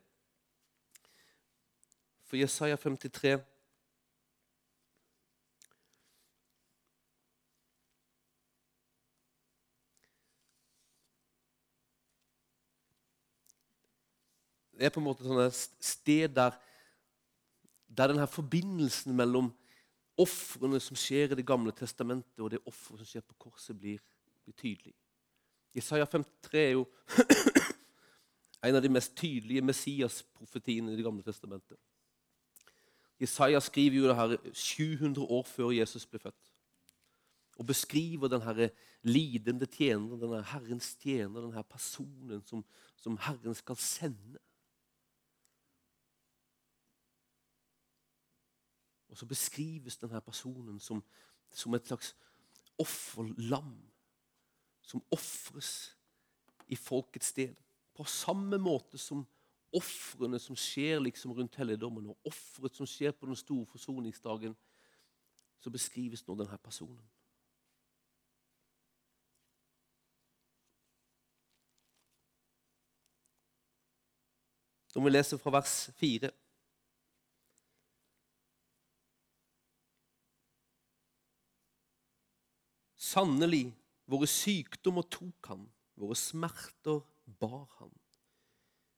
For Jesaja 53 det er på en måte et sted der, der denne forbindelsen mellom ofrene som skjer i Det gamle testamentet, og det offeret som skjer på korset, blir, blir tydelig. Jesaja 53 er jo en av de mest tydelige Messias-profetiene i Det gamle testamentet. Jesaja skriver jo det her 700 år før Jesus ble født. Og beskriver den denne lidende tjeneren, denne Herrens tjener, denne personen som, som Herren skal sende. Og så beskrives denne personen som, som et slags offerlam som ofres i folkets sted. På samme måte som ofrene som skjer liksom rundt helligdommen, og offeret som skjer på den store forsoningsdagen, så beskrives nå denne personen. Når vi leser fra vers 4 Sannelig, våre sykdommer tok han, våre smerter bar han.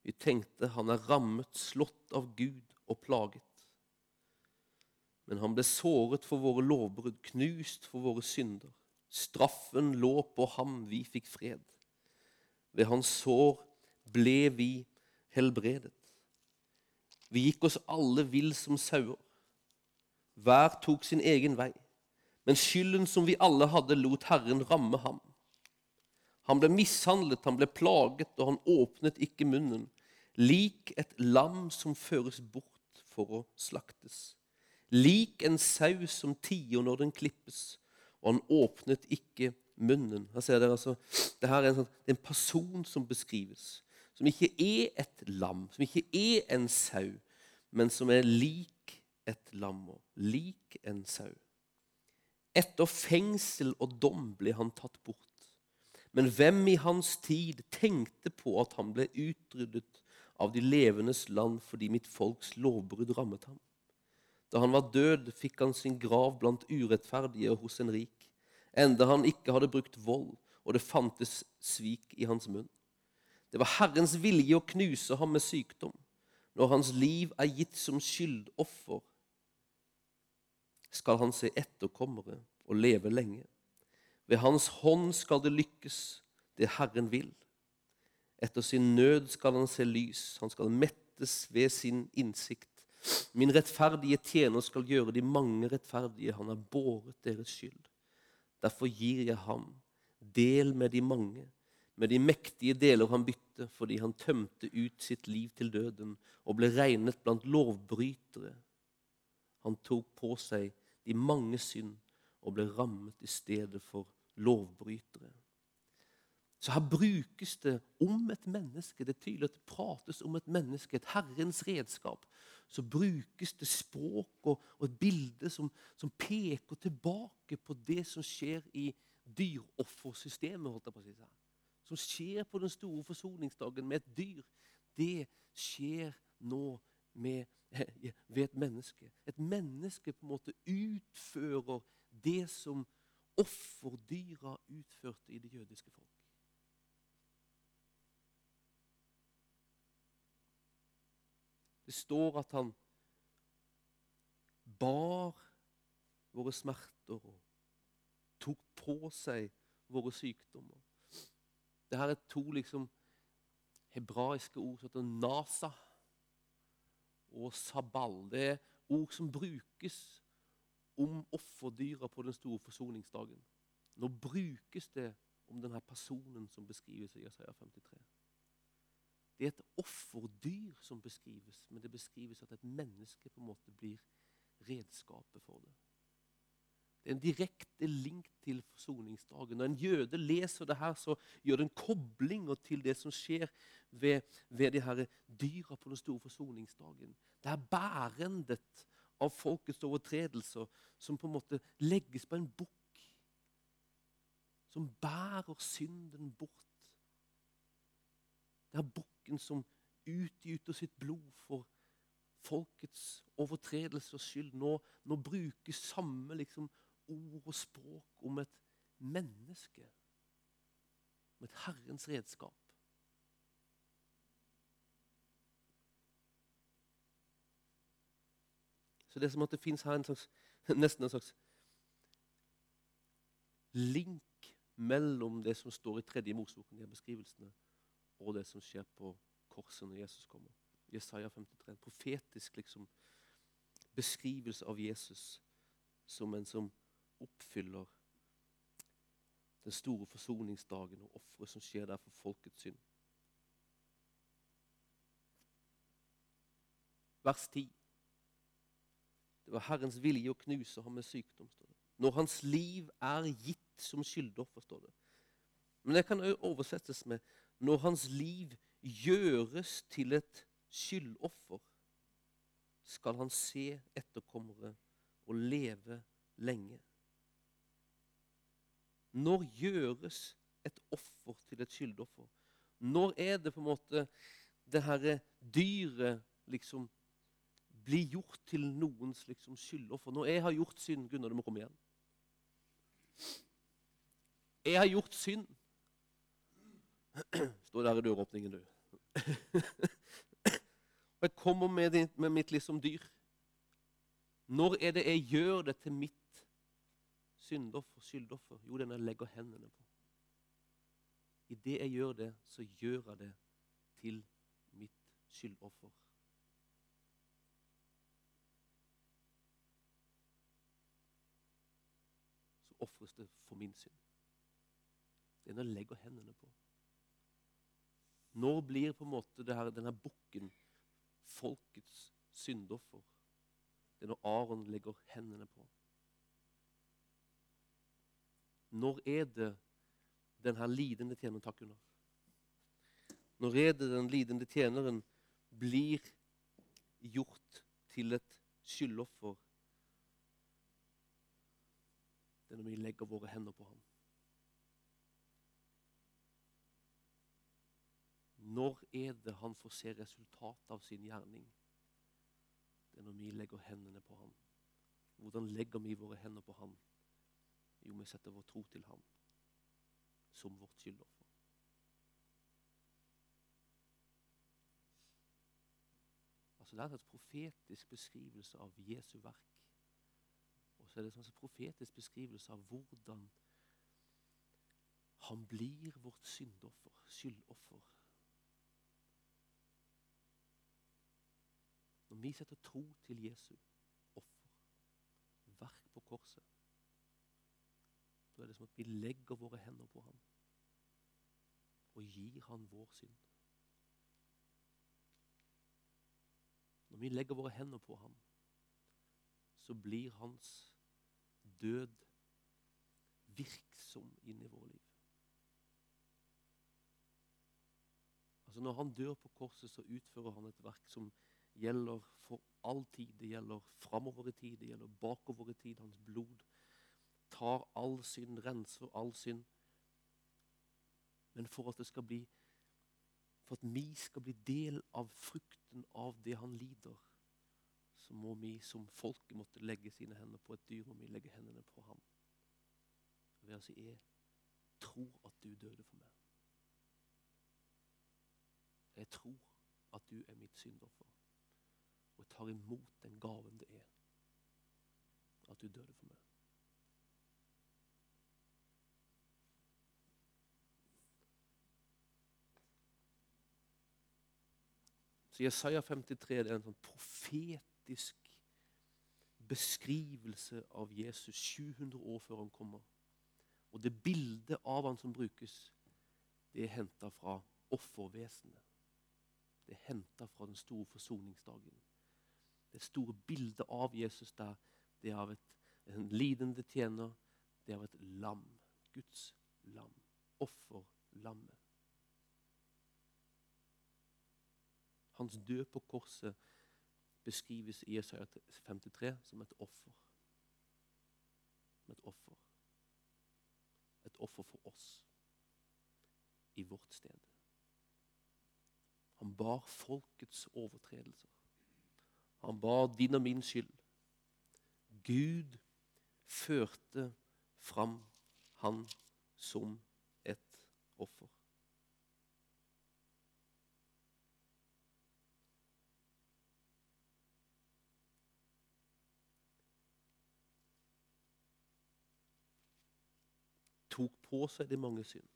Vi tenkte han er rammet, slått av Gud og plaget. Men han ble såret for våre lovbrudd, knust for våre synder. Straffen lå på ham, vi fikk fred. Ved hans sår ble vi helbredet. Vi gikk oss alle vill som sauer. Hver tok sin egen vei. Men skylden som vi alle hadde, lot Herren ramme ham. Han ble mishandlet, han ble plaget, og han åpnet ikke munnen. Lik et lam som føres bort for å slaktes. Lik en sau som tier når den klippes, og han åpnet ikke munnen. Her ser dere altså, det her er en, sånn, en person som beskrives, som ikke er et lam, som ikke er en sau, men som er lik et lam og lik en sau. Etter fengsel og dom ble han tatt bort. Men hvem i hans tid tenkte på at han ble utryddet av de levendes land fordi mitt folks lovbrudd rammet ham? Da han var død, fikk han sin grav blant urettferdige hos en rik, enda han ikke hadde brukt vold, og det fantes svik i hans munn. Det var Herrens vilje å knuse ham med sykdom, når hans liv er gitt som skyldoffer skal han se etterkommere og leve lenge. Ved hans hånd skal det lykkes, det Herren vil. Etter sin nød skal han se lys, han skal mettes ved sin innsikt. Min rettferdige tjener skal gjøre de mange rettferdige, han har båret deres skyld. Derfor gir jeg ham del med de mange, med de mektige deler han bytte, fordi han tømte ut sitt liv til døden og ble regnet blant lovbrytere. Han tok på seg de mange synd og ble rammet i stedet for lovbrytere. Så her brukes det om et menneske. Det er tydelig at det prates om et menneske, et Herrens redskap. Så brukes det språk og, og et bilde som, som, peker tilbake på det som skjer i dyroffersystemet. holdt jeg på å si her. Som skjer på den store forsoningsdagen med et dyr. Det skjer nå med ved et menneske. Et menneske på en måte utfører det som offerdyra utførte i det jødiske folk. Det står at han bar våre smerter og tok på seg våre sykdommer. Dette er to liksom hebraiske ord som heter nasa og sabal. Det er ord som brukes om offerdyra på den store forsoningsdagen. Nå brukes det om denne personen som beskrives i Jesaja 53. Det er et offerdyr som beskrives, men det beskrives at et menneske på en måte blir redskapet for det. En direkte link til forsoningsdagen. Når en jøde leser det her, så gjør det en kobling til det som skjer ved, ved de her dyra på den store forsoningsdagen. Det er bærendet av folkets overtredelser som på en måte legges på en bukk. Som bærer synden bort. Det er bukken som utgyter sitt blod for folkets overtredelsers skyld. Nå, nå brukes samme liksom, ord og språk om et menneske. Om et Herrens redskap. Så det er som at det fins her en slags, nesten en slags link mellom det som står i tredje Moseboken, de beskrivelsene, og det som skjer på korset når Jesus kommer. Jesaja 53. En profetisk liksom, beskrivelse av Jesus som en som oppfyller den store forsoningsdagen og offeret som skjer der for folkets synd. Vers 10. Det var Herrens vilje å knuse ham med sykdom. står det. Når hans liv er gitt som skyldoffer, står det. Men det kan også oversettes med 'når hans liv gjøres til et skyldoffer', skal han se etterkommere og leve lenge. Når gjøres et offer til et skyldoffer? Når er det på en måte det herre dyret liksom blir gjort til noens liksom skyldoffer? Når jeg har gjort synd Gunnar, du må komme igjen. Jeg har gjort synd. Stå der i døråpningen, du. Jeg kommer med, med mitt liksom dyr. Når er det jeg gjør det til mitt syndoffer, skyldoffer? Jo, er jeg legger hendene på. I det jeg gjør det, så gjør jeg det til mitt skyldoffer. Så ofres det for min synd. Det er når jeg legger hendene på. Når blir på en måte her, denne bukken folkets syndoffer? Det er når Aron legger hendene på. Når er det den her lidende tjeneren Takk, under? Når er det den lidende tjeneren blir gjort til et skyldoffer? Det er når vi legger våre hender på ham. Når er det han får se resultatet av sin gjerning? Det er når vi legger hendene på ham. Hvordan legger vi våre hender på ham? Jo, vi setter vår tro til ham som vårt skyldoffer. Altså Det er en profetisk beskrivelse av Jesu verk. Og så er det en profetisk beskrivelse av hvordan han blir vårt syndoffer, skyldoffer. Når vi setter tro til Jesu offer, verk på korset, da er det som at vi legger våre hender på ham og gir han vår synd. Når vi legger våre hender på ham, så blir hans død virksom inn i våre liv. Altså Når han dør på korset, så utfører han et verk som gjelder for all tid. Det gjelder framover i tid, det gjelder bakover i tid. Hans blod tar all synd, renser all synd. Men for at det skal bli for at vi skal bli del av frukten av det han lider, så må vi som folket måtte legge sine hender på et dyr, og vi legge hendene på ham. Ved å si 'Jeg tror at du døde for meg'. Jeg tror at du er mitt syndoffer og jeg tar imot den gaven det er at du døde for meg. Så Jesaja 53 det er en sånn profetisk beskrivelse av Jesus 700 år før han kommer. Og det bildet av han som brukes, det er henta fra offervesenet. Det er henta fra den store forsoningsdagen. Det store bildet av Jesus der, det er av et, en lidende tjener. Det er av et lam. Guds lam. Offerlammet. Hans død på korset beskrives i Jesaja 53 som et offer. Som et offer. Et offer for oss i vårt sted. Han bar folkets overtredelser. Han bar din og min skyld. Gud førte fram han som et offer. Tok på seg de mange synd.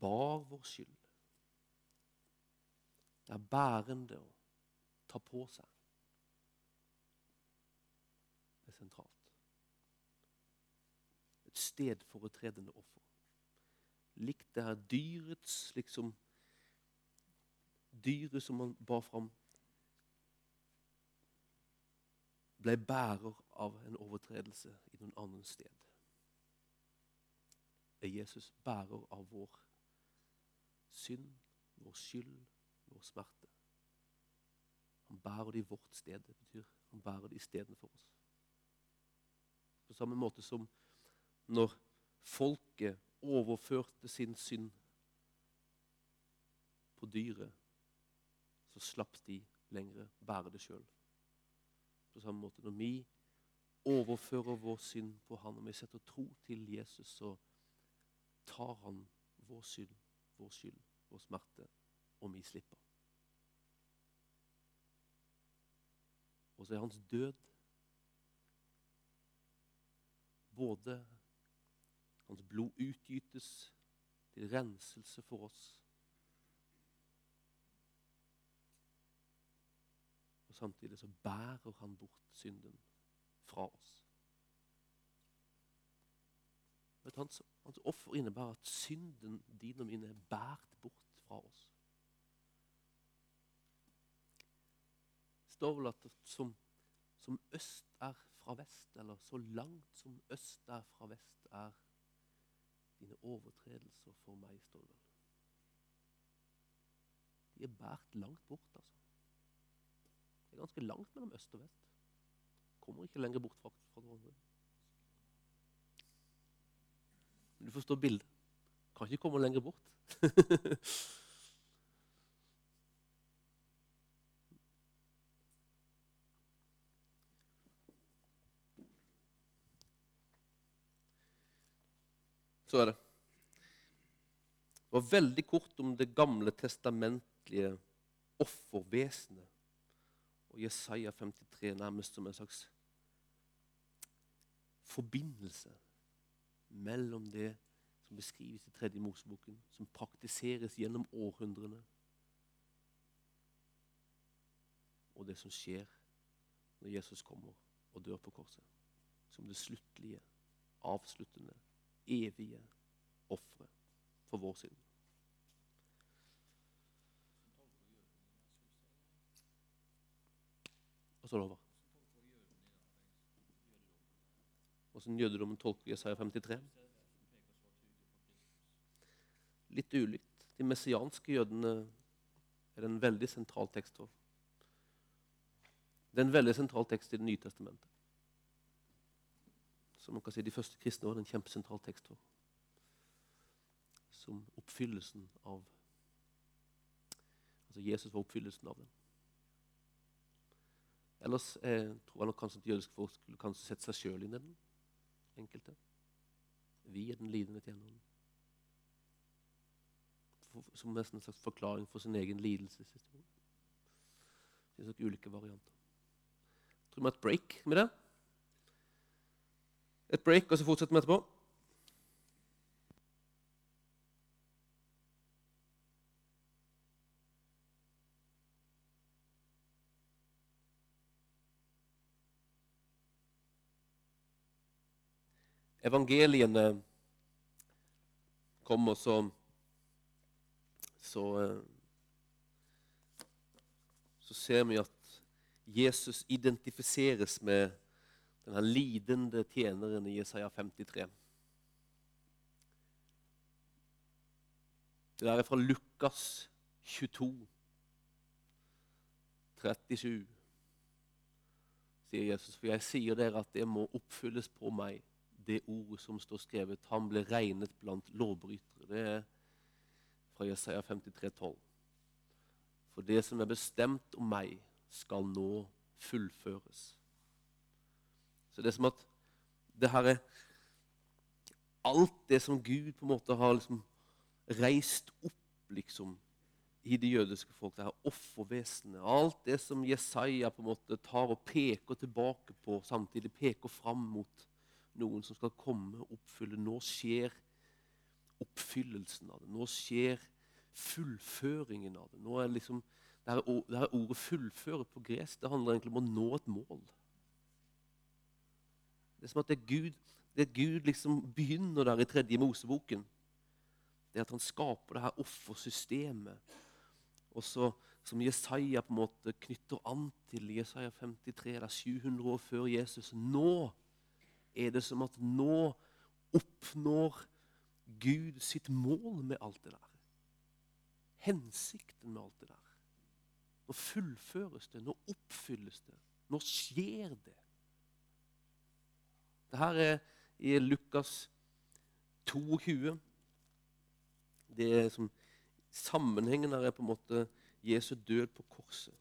Bar vår skyld. Det er bærende å ta på seg. Det er sentralt. Et stedforetredende offer. Likt det her dyrets liksom Dyret som man bar fram, ble bærer av en overtredelse i noen annen sted. Er Jesus bærer av vår synd, vår skyld, vår smerte. Han bærer det i vårt sted. Det betyr han bærer det istedenfor oss. På samme måte som når folket overførte sin synd på dyret, så slapp de lenger bære det sjøl. På samme måte når vi overfører vår synd på han, og vi setter tro til Jesus, så tar han vår synd, vår skyld, vår smerte, og vi slipper. Og så er hans død både Hans blod utgytes til renselse for oss. Og samtidig så bærer han bort synden fra oss. Hans, hans offer innebærer at synden din og min er båret bort fra oss. står vel at som, som, øst er fra vest, eller så langt som øst er fra vest, er dine overtredelser for meg, står det vel. De er båret langt bort, altså. Det er ganske langt mellom øst og vest. Kommer ikke lenger bort fra, fra hverandre. Du forstår bildet. Kan ikke komme lenger bort. Så er det. Det var veldig kort om det gamle testamentlige offervesenet. Og Jesaja 53 nærmest som en slags forbindelse mellom det som beskrives i tredje Moseboken, som praktiseres gjennom århundrene, og det som skjer når Jesus kommer og dør på korset. Som det sluttlige, avsluttende evige offeret for vår synd. Hva står det over? Åssen jødedommen tolker Jesaja 53? Litt ulikt. De messianske jødene er en veldig sentral tekst for. Det er en veldig sentral tekst i Det nye testamentet som man kan si de første kristne var en kjempesentral tekst for. Som oppfyllelsen av Altså Jesus var oppfyllelsen av den. Ellers eh, tror jeg kanskje at jødiske folk skulle kanskje sette seg sjøl inn i den. Enkelte. Vi er den lidende tjeneren. Som nesten en slags forklaring for sin egen lidelseshistorie. Det finnes nok ulike varianter. Jeg tror vi har et break med det. Et break, og så fortsetter vi etterpå. Evangeliene kommer så så, eh, så ser vi at Jesus identifiseres med denne lidende tjeneren i Jesaja 53. Det der er fra Lukas 22, 37, sier Jesus. For jeg sier dere at det må oppfylles på meg, det ordet som står skrevet. Han ble regnet blant lovbrytere. Det er fra Jesaja 53, 12. For det som er bestemt om meg, skal nå fullføres. Så det er som at det her er Alt det som Gud på en måte har liksom reist opp liksom, i det jødiske folk, det her offervesenet. Alt det som Jesaja på en måte tar og peker tilbake på, samtidig peker fram mot noen som skal komme og oppfylle. Nå skjer oppfyllelsen av det. Nå skjer fullføringen av det. Nå er liksom, det, her, det her ordet 'fullføre' på gresk det handler egentlig om å nå et mål. Det er som at det Gud, det Gud liksom begynner der i tredje Moseboken. Det er at han skaper det her offersystemet. Og så, som Jesaja på en måte knytter an til Jesaja 53, det er 700 år før Jesus. Nå er det som at nå oppnår Gud sitt mål med alt det der. Hensikten med alt det der. Nå fullføres det, nå oppfylles det. Nå skjer det. Dette er i Lukas 22. Det er som Sammenhengen her er på en måte Jesu død på korset.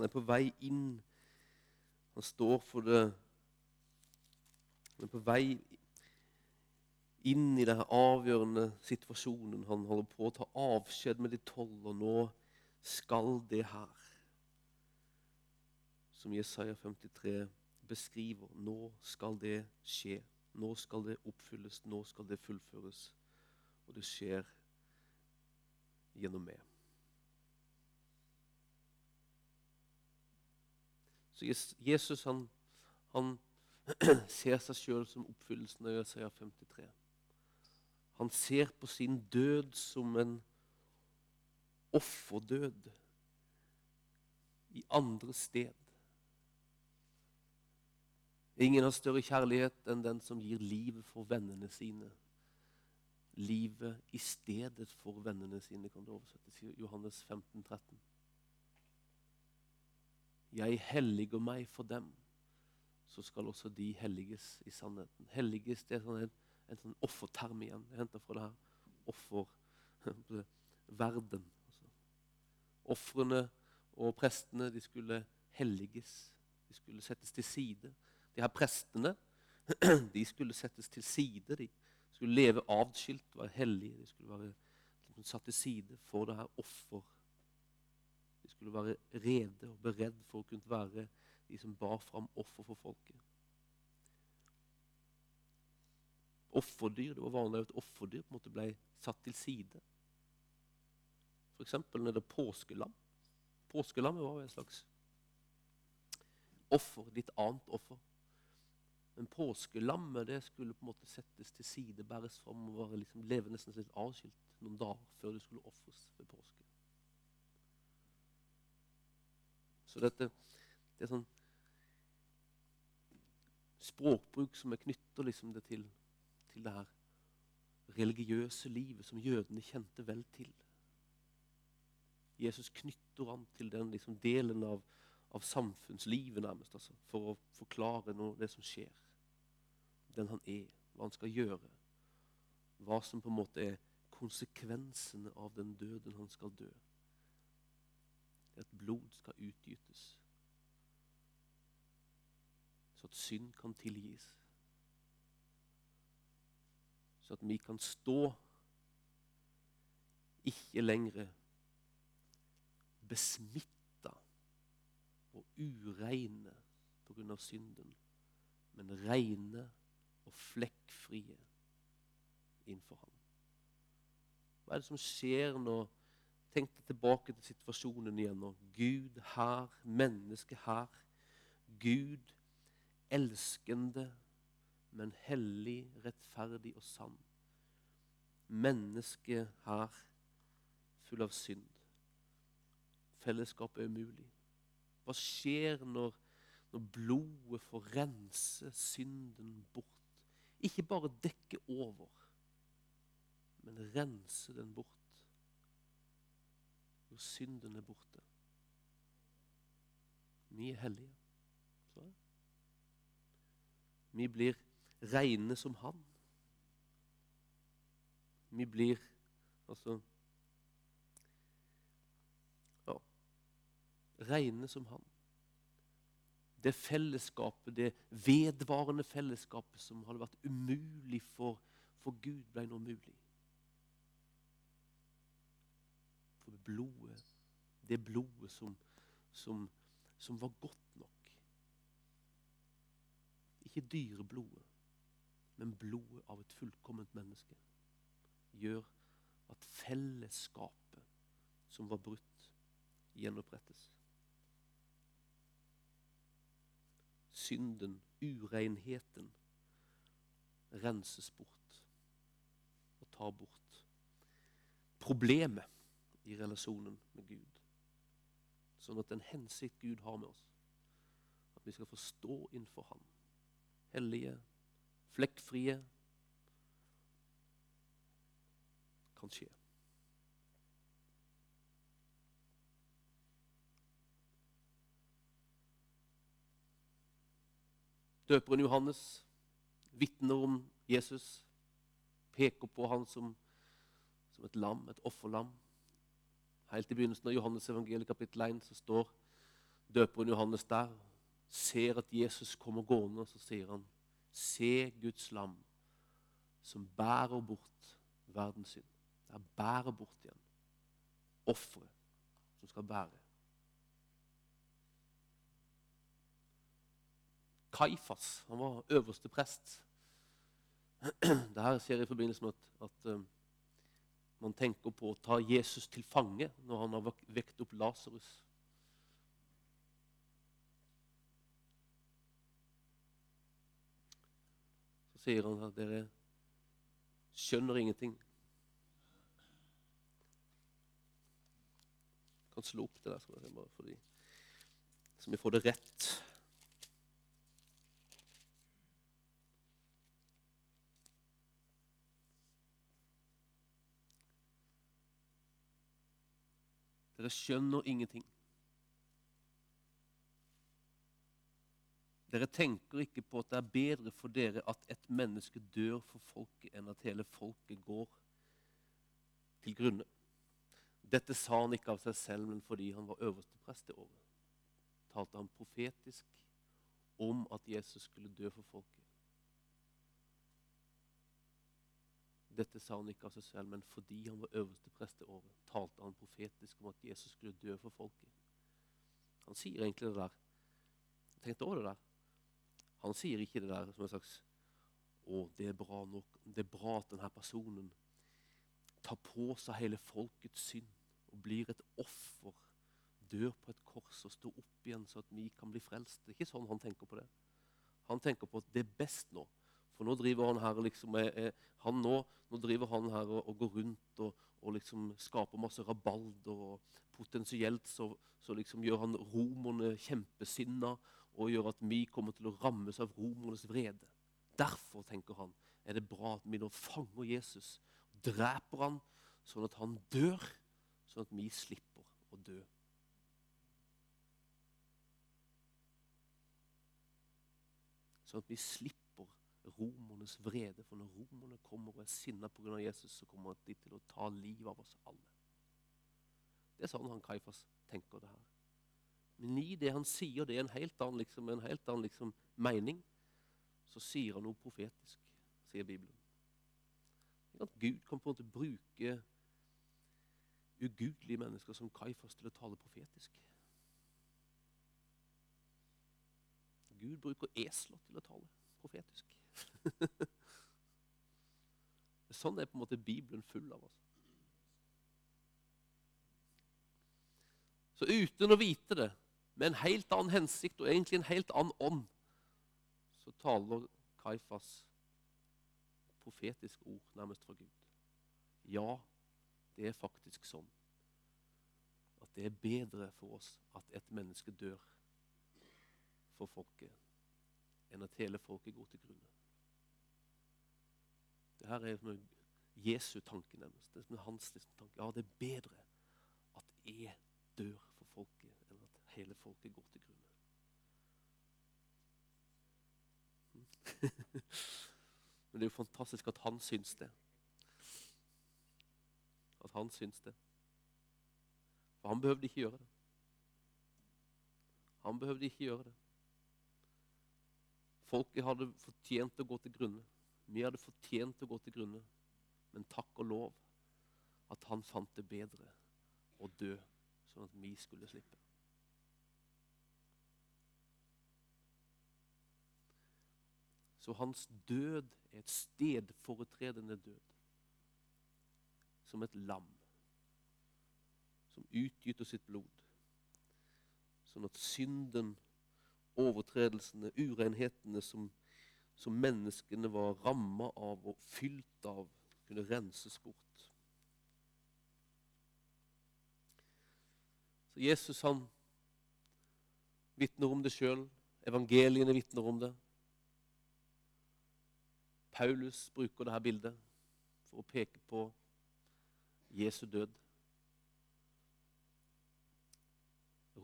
Han er på vei inn. Han står for det Han er på vei inn i denne avgjørende situasjonen. Han holder på å ta avskjed med de tolv, og nå skal det her, som Jesaja 53 beskriver, nå skal det skje. Nå skal det oppfylles, nå skal det fullføres. Og det skjer gjennom meg. Så Jesus han, han ser seg sjøl som oppfyllelsen av Jesaja 53. Han ser på sin død som en offerdød i andre sted. Ingen har større kjærlighet enn den som gir livet for vennene sine. Livet i stedet for vennene sine, kan det oversettes i Johannes 15, 13. Jeg helliger meg for dem, så skal også de helliges i sannheten. Helliges det er sånn en, en sånn offerterm igjen. Jeg henter fra det her offerverden. Altså. Ofrene og prestene de skulle helliges. De skulle settes til side. De her prestene de skulle settes til side. De skulle leve avskilt, være hellige. De skulle være satt til side for det her offer skulle være rede og beredt for å kunne være de som bar fram offer for folket. Offerdyr, Det var vanlig at offerdyr på en måte ble satt til side. F.eks. når det er påskelam. Påskelammet var jo et slags offer, litt annet offer. Men påskelammet det skulle på en måte settes til side, bæres fram og liksom leve nesten litt avskilt noen dager før det skulle ofres ved påske. Så dette det er sånn språkbruk som jeg knytter liksom det til, til det her religiøse livet som jødene kjente vel til. Jesus knytter an til den liksom, delen av, av samfunnslivet nærmest, altså, for å forklare noe, det som skjer. Den han er, hva han skal gjøre. Hva som på en måte er konsekvensene av den døden han skal dø at blod skal utgytes. Så at synd kan tilgis. Så at vi kan stå ikke lenger besmitta og ureine pga. synden, men reine og flekkfrie innenfor ham. Hva er det som skjer når Tenk deg tilbake til situasjonen igjen nå. Gud her, menneske her. Gud elskende, men hellig, rettferdig og sann. Menneske her, full av synd. Fellesskapet er umulig. Hva skjer når, når blodet får rense synden bort? Ikke bare dekke over, men rense den bort når synden er borte. Vi er hellige. Så. Vi blir reine som Han. Vi blir altså ja, reine som Han. Det fellesskapet, det vedvarende fellesskapet som hadde vært umulig for, for Gud, ble nå mulig. For blodet, det blodet som, som, som var godt nok. Ikke dyreblodet, men blodet av et fullkomment menneske gjør at fellesskapet som var brutt, gjenopprettes. Synden, urenheten, renses bort og tar bort problemet i relasjonen med Gud. Sånn at den hensikt Gud har med oss, at vi skal få stå innenfor Han. Hellige, flekkfrie, kan skje. Døperen Johannes vitner om Jesus, peker på han som, som et lam, et offerlam. Helt i begynnelsen av Johannes evangeliet kapittel 1 så står døperen Johannes der, ser at Jesus kommer gående, og så sier han, se Guds lam, som bærer bort verdens synd. Det er bærer bort igjen. Offeret som skal bære. Kaifas han var øverste prest. Dette skjer i forbindelse med at, at um, man tenker på å ta Jesus til fange når han har vekt opp Lasarus. Så sier han at dere skjønner ingenting. Jeg kan slå opp det der, bare fordi, så vi får det rett. Dere skjønner ingenting. Dere tenker ikke på at det er bedre for dere at et menneske dør for folket, enn at hele folket går til grunne. Dette sa han ikke av seg selv, men fordi han var øverste prest det året. Talte han profetisk om at Jesus skulle dø for folket. Dette sa han ikke av seg selv, men fordi han var øverste prest det året, talte han profetisk om at Jesus skulle dø for folket. Han sier egentlig det der. Tenk over det der. Han sier ikke det der som en slags Å, det er bra nok. Det er bra at denne personen tar på seg hele folkets synd og blir et offer. Dør på et kors og står opp igjen så at vi kan bli frelst. Det er ikke sånn han tenker på det. Han tenker på at det er best nå for nå driver han her liksom, han nå, nå driver han her og, og går rundt og, og, liksom skaper masse rabalder. og Potensielt så, så liksom gjør han romerne kjempesinna og gjør at vi kommer til å rammes av romernes vrede. Derfor, tenker han, er det bra at vi nå fanger Jesus, dreper han, sånn at han dør, sånn at vi slipper å dø. Sånn at vi slipper romernes vrede. For når romerne kommer og er sinna pga. Jesus, så kommer de til å ta livet av oss alle. Det er sånn han Kaifas tenker det her. Men i det han sier, det er en helt annen, liksom, en helt annen liksom, mening. Så sier han noe profetisk, sier Bibelen. At Gud kan på en måte bruke ugudelige mennesker som Kaifas til å tale profetisk. Gud bruker esler til å tale profetisk. sånn er på en måte Bibelen full av. oss. Så uten å vite det, med en helt annen hensikt og egentlig en helt annen ånd, så taler Kaifas profetisk ord nærmest fra Gud. Ja, det er faktisk sånn at det er bedre for oss at et menneske dør for folket, enn at hele folket går til grunne. Det her er Jesu-tanken nærmest. Det er hans liksom, tanke. Ja, det er bedre at jeg dør for folket, enn at hele folket går til grunne. Men det er jo fantastisk at han syns det. At han syns det. For han behøvde ikke gjøre det. Han behøvde ikke gjøre det. Folket hadde fortjent å gå til grunne. Vi hadde fortjent å gå til grunne. Men takk og lov at han fant det bedre å dø, sånn at vi skulle slippe. Så hans død er et stedforetredende død. Som et lam som utgyter sitt blod. Sånn at synden, overtredelsene, urenhetene som, som menneskene var ramma av og fylt av, kunne renses bort. Så Jesus han vitner om det sjøl. Evangeliene vitner om det. Paulus bruker dette bildet for å peke på Jesu død.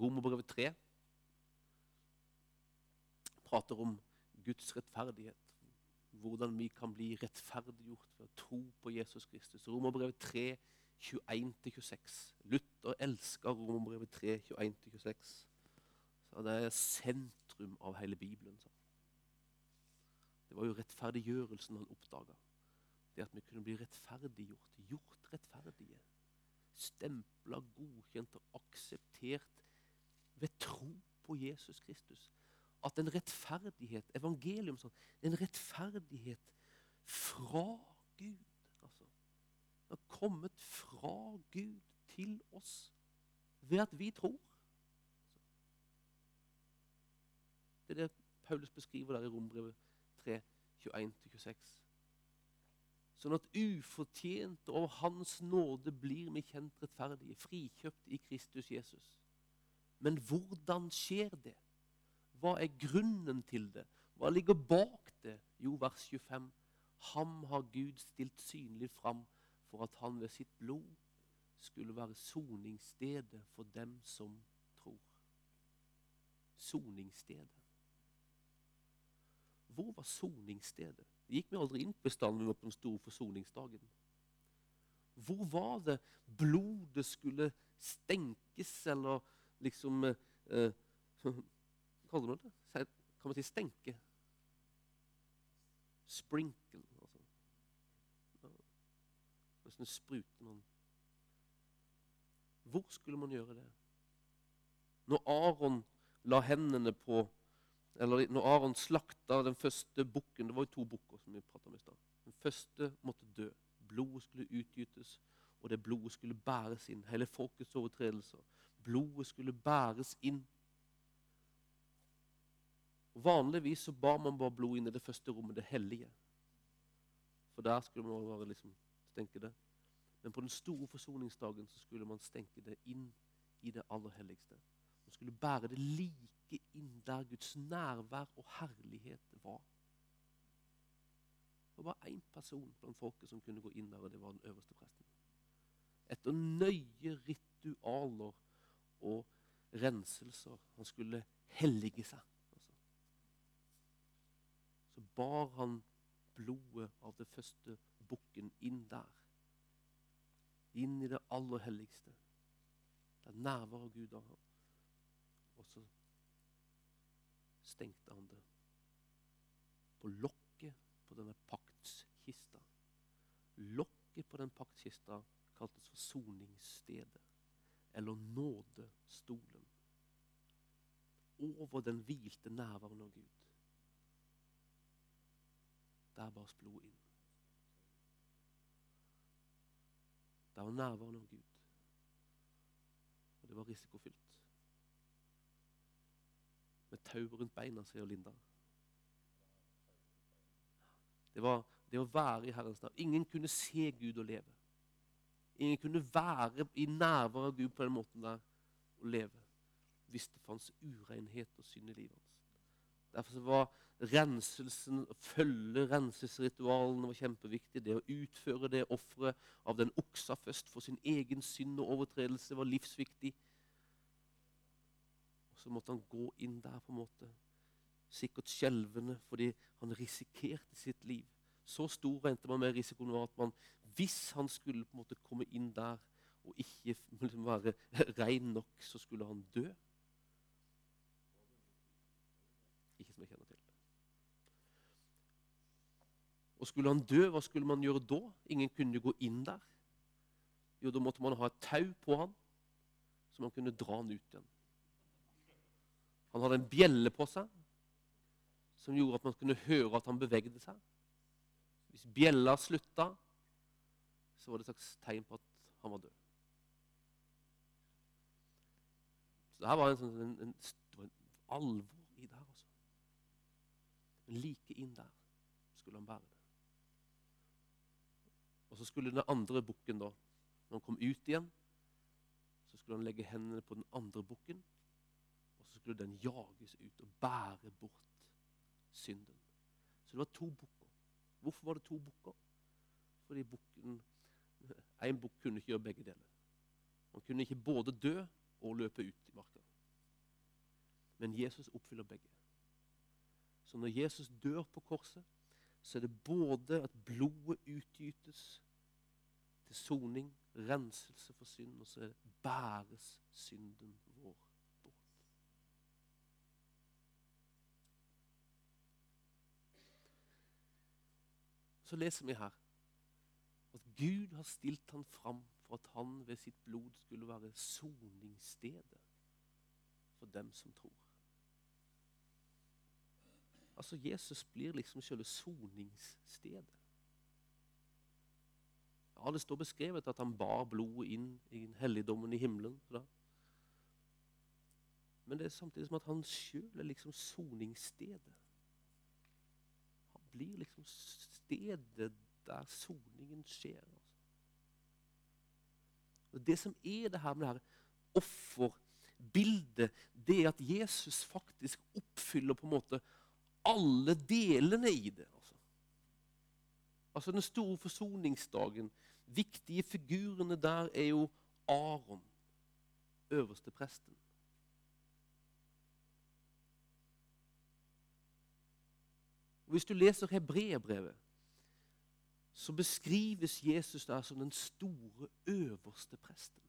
Romerbrevet 3 prater om Guds rettferdighet. Hvordan vi kan bli rettferdiggjort ved å tro på Jesus Kristus. Romerbrevet 3, 21-26. Luther elsker Romerbrevet 3, 21-26. Så Det er sentrum av hele Bibelen. Så. Det var jo rettferdiggjørelsen han oppdaga. Det at vi kunne bli rettferdiggjort, gjort rettferdige. Stempla, godkjent og akseptert ved tro på Jesus Kristus. At en rettferdighet, evangelium sånn, en rettferdighet fra Gud altså, har kommet fra Gud til oss ved at vi tror. Det er det Paulus beskriver der i Rombrevet 3, 21-26. Sånn at ufortjent over Hans nåde blir vi kjent rettferdige, frikjøpt i Kristus Jesus. Men hvordan skjer det? Hva er grunnen til det? Hva ligger bak det? Jo, vers 25. Ham har Gud stilt synlig fram for at han ved sitt blod skulle være soningsstedet for dem som tror. Soningsstedet. Hvor var soningsstedet? Det gikk vi aldri inn bestandig på den store forsoningsdagen. Hvor var det blodet skulle stenkes, eller liksom eh, eh kaller man det? Kan man si stenke? Sprinkle. Altså. Nesten sprute man Hvor skulle man gjøre det? Når Aron la hendene på eller når Aron slakta den første bukken Det var jo to bukker. som vi om i stad. Den første måtte dø. Blodet skulle utgytes, og det blodet skulle bæres inn. Hele folkets overtredelser. Blodet skulle bæres inn. Og vanligvis så bar man bare blod inn i det første rommet, det hellige. For der skulle man bare liksom stenke det. Men på den store forsoningsdagen så skulle man stenke det inn i det aller helligste. Man skulle bære det like inn der Guds nærvær og herlighet var. Det var bare én person blant folket som kunne gå inn der, og det var den øverste presten. Etter nøye ritualer og renselser. Han skulle hellige seg. Bar han blodet av det første bukken inn der. Inn i det aller helligste. er nærværet av Gud av ham. Og så stengte han det på lokket på denne paktskista. Lokket på den paktkista kaltes for soningsstedet, eller nådestolen. Over den hvilte nærværen av Gud. Der bars blodet inn. Der var nærværen av Gud. Og det var risikofylt med tau rundt beina, sier Linda. Det var det å være i Herrens navn. Ingen kunne se Gud og leve. Ingen kunne være i nærværet av Gud på den måten der og leve hvis det fantes urenhet og synd i livet hans. Derfor var renselsen, følge renselsesritualene var kjempeviktig. Det å utføre det offeret av den oksa først for sin egen synd og overtredelse var livsviktig Og så måtte han gå inn der på en måte. Sikkert skjelvende fordi han risikerte sitt liv. Så stor regnet man med risikoen var at man, hvis han skulle på en måte komme inn der og ikke liksom være rein nok, så skulle han dø. Ikke som jeg kjenner til. Og skulle han dø, hva skulle man gjøre da? Ingen kunne gå inn der. Jo, da måtte man ha et tau på han, så man kunne dra han ut igjen. Han hadde en bjelle på seg som gjorde at man kunne høre at han bevegde seg. Hvis bjella slutta, så var det et slags tegn på at han var død. Så det her var en, sånn, en, en, en alvor i det her. Altså. Men like inn der skulle han bære det. Og så skulle den andre bukken, da, når han kom ut igjen, så skulle han legge hendene på den andre bukken, og så skulle den jages ut og bære bort synden. Så det var to bukker. Hvorfor var det to bukker? Fordi bukken, en bukk kunne ikke gjøre begge deler. Han kunne ikke både dø og løpe ut i marka. Men Jesus oppfyller begge. Så når Jesus dør på korset, så er det både at blodet utgytes til soning, renselse for synd, og så bæres synden vår bort. så leser vi her at Gud har stilt han fram for at han ved sitt blod skulle være soningsstedet for dem som tror. Altså Jesus blir liksom selve soningsstedet. Ja, Det står beskrevet at han bar blodet inn i helligdommen i himmelen. Men det er samtidig som at han sjøl er liksom soningsstedet Han blir liksom stedet der soningen skjer. Altså. Det som er det her med det her offerbildet, det er at Jesus faktisk oppfyller på en måte alle delene i det. Altså, altså Den store forsoningsdagen. Viktige figurene der er jo Aron, øverste presten. Hvis du leser hebreerbrevet, så beskrives Jesus der som den store, øverste presten.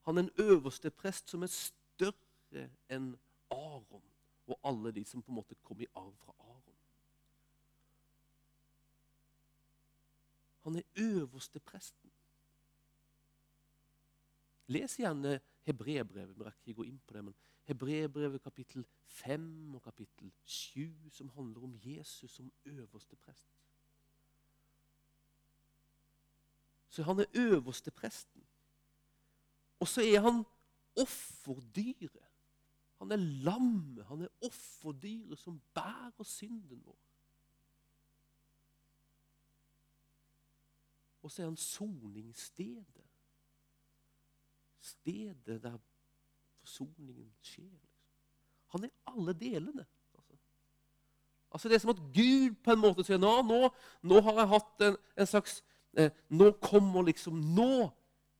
Han er en øverste prest som er større enn Aron og alle de som på en måte kom i arv fra Aron. Han er øverste presten. Les gjerne Hebrebrevet. Vi rekker ikke gå inn på det, men Hebrebrevet kapittel 5 og kapittel 7, som handler om Jesus som øverste prest. Så han er øverste presten. Og så er han offerdyret. Han er lammet, han er offerdyret som bærer synden vår. Og så er han soningsstedet. Stedet der forsoningen skjer. Liksom. Han er alle delene. Altså. altså Det er som at Gud på en måte sier nå, nå, nå har jeg hatt en, en slags eh, Nå kommer liksom Nå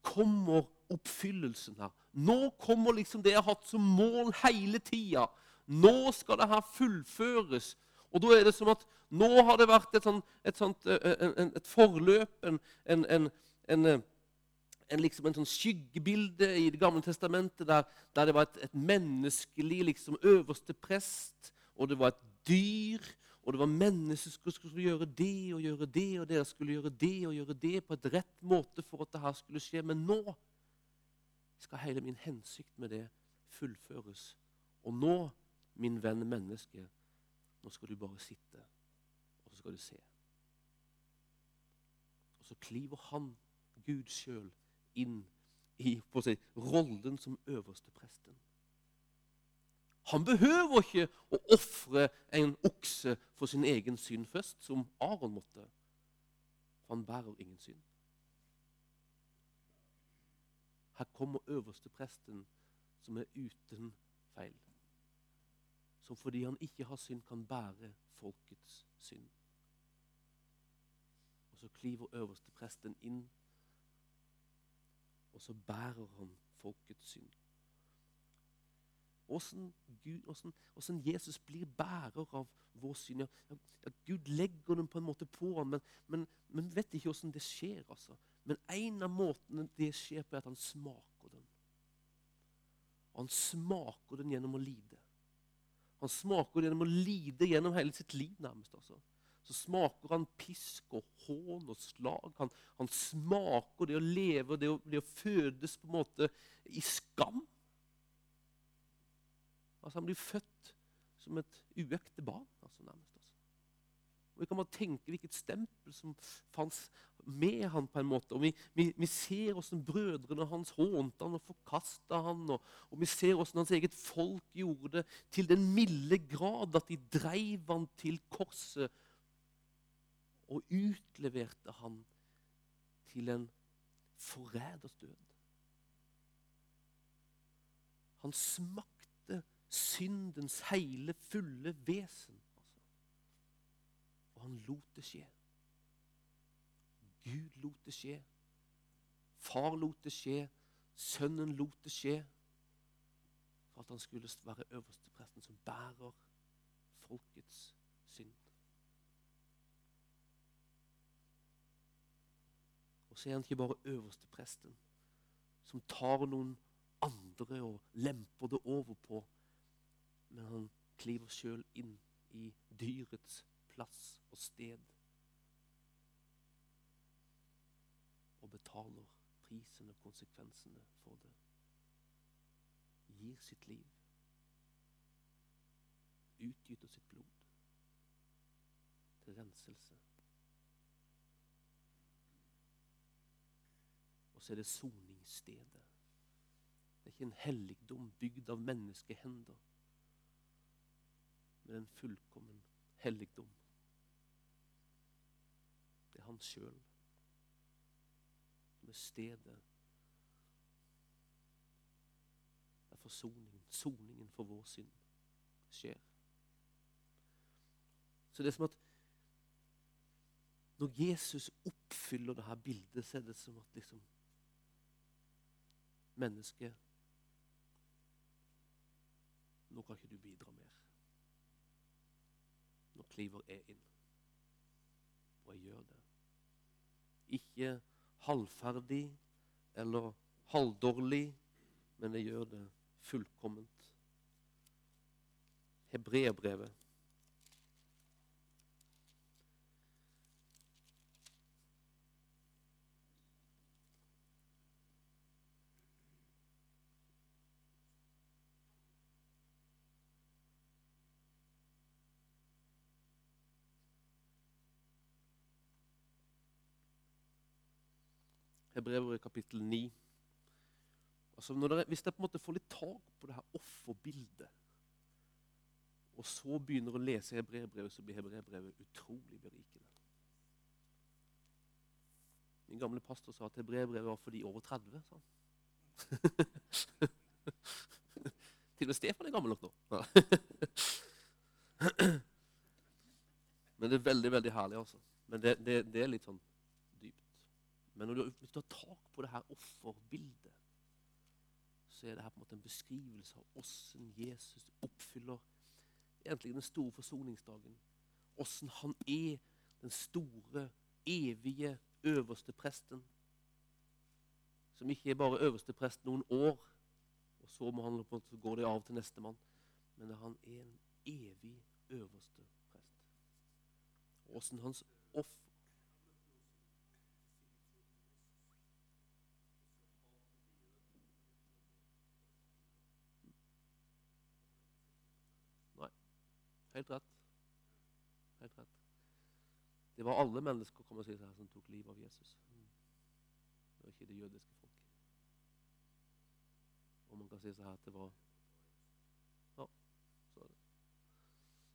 kommer oppfyllelsen her. Nå kommer liksom det jeg har hatt som mål hele tida. Nå skal det her fullføres. Og da er det som at nå har det vært et, sånt, et, sånt, et, forløp, en, en, en, liksom en sånn skyggebilde i Det gamle testamentet der, der det var et, et menneskelig liksom, øverste prest, og det var et dyr, og det var mennesker som skulle gjøre det og gjøre det, og dere skulle gjøre det og gjøre det på et rett måte for at det her skulle skje. Men nå skal hele min hensikt med det fullføres. Og nå, min venn menneske, nå skal du bare sitte, og så skal du se. Og så kliver han, Gud sjøl, inn i si, rollen som øverste presten. Han behøver ikke å ofre en okse for sin egen synd først, som Aron måtte. Han bærer ingen synd. Her kommer øverste presten, som er uten feil. Som fordi han ikke har synd, kan bære folkets synd. Og så kliver øverste presten inn og så bærer han folkets synd. Åssen Jesus blir bærer av vår synd. Ja, ja, Gud legger den på en måte på ham, men, men, men vet ikke åssen det skjer. altså. Men en av måtene det skjer på, er at han smaker den. Han smaker den gjennom å lide. Han smaker det gjennom å lide gjennom hele sitt liv, nærmest. altså. så smaker han pisk og hån og slag. Han, han smaker det å leve, det å, det å fødes på en måte i skam. Altså Han blir født som et uekte barn. altså nærmest. Altså. Og Vi kan bare tenke hvilket stempel som fantes med han på en måte. Og Vi, vi, vi ser hvordan brødrene hans hånte han og forkasta han. Og, og, vi ser hvordan hans eget folk gjorde det til den milde grad at de dreiv han til korset og utleverte han til en forræders død. Han smakte syndens hele, fulle vesen. Altså. Og han lot det skje. Gud lot det skje. Far lot det skje. Sønnen lot det skje. For at han skulle være øverste presten som bærer folkets synd. Og så er han ikke bare øverste presten som tar noen andre og lemper det over på, men han kliver sjøl inn i dyrets plass og sted. Betaler prisen og konsekvensene for det. Gir sitt liv. Utgyter sitt blod til renselse. Og så er det soningsstedet. Det er ikke en helligdom bygd av menneskehender, men en fullkommen helligdom. Det er han sjøl er stedet der forsoningen, soningen for vår synd, skjer. Så det er som at når Jesus oppfyller det her bildet, så er det som at liksom menneske Nå kan ikke du bidra mer. Nå kliver jeg inn. Og jeg gjør det. Ikke halvferdig eller halvdårlig, men jeg gjør det fullkomment. Hebreerbrevet Hebrevet kapittel 9. Altså dere, hvis dere på en måte får litt tak på det her offerbildet, og så begynner å lese hebreerbrevet, så blir hebreerbrevet utrolig berikende. Min gamle pastor sa at hebreerbrevet var for de over 30. sa Til og med Stefan er gammel nok nå. Men det er veldig veldig herlig. altså. Men det, det, det er litt sånn men når du, hvis du har tak på det her offerbildet, så er det her på en måte en beskrivelse av hvordan Jesus oppfyller egentlig den store forsoningsdagen. Hvordan han er den store, evige, øverste presten. Som ikke er bare øverste prest noen år, og så må han på en måte gå det av til nestemann. Men han er en evig øverste prest. Åssen hans offer Helt rett. Helt rett. Det var alle mennesker kan man si, som tok livet av Jesus. Det var ikke det jødiske folk. Og man kan si så at det var Ja, så er det.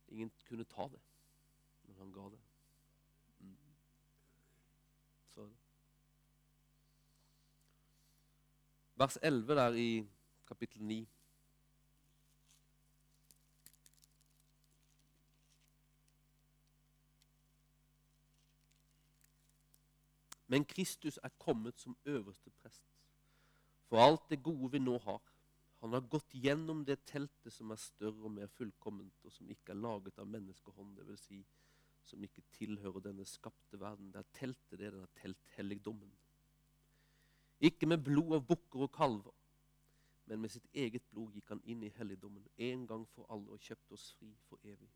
Ingen kunne ta det, men han ga det. Mm. Så er det. Vers 11 der i kapittel 9. Men Kristus er kommet som øverste prest for alt det gode vi nå har. Han har gått gjennom det teltet som er større og mer fullkomment, og som ikke er laget av menneskehånd, dvs. Si, som ikke tilhører denne skapte verden. Det er teltet, det er denne telthelligdommen. Ikke med blod av bukker og kalver, men med sitt eget blod gikk han inn i helligdommen en gang for alle og kjøpte oss fri for evig.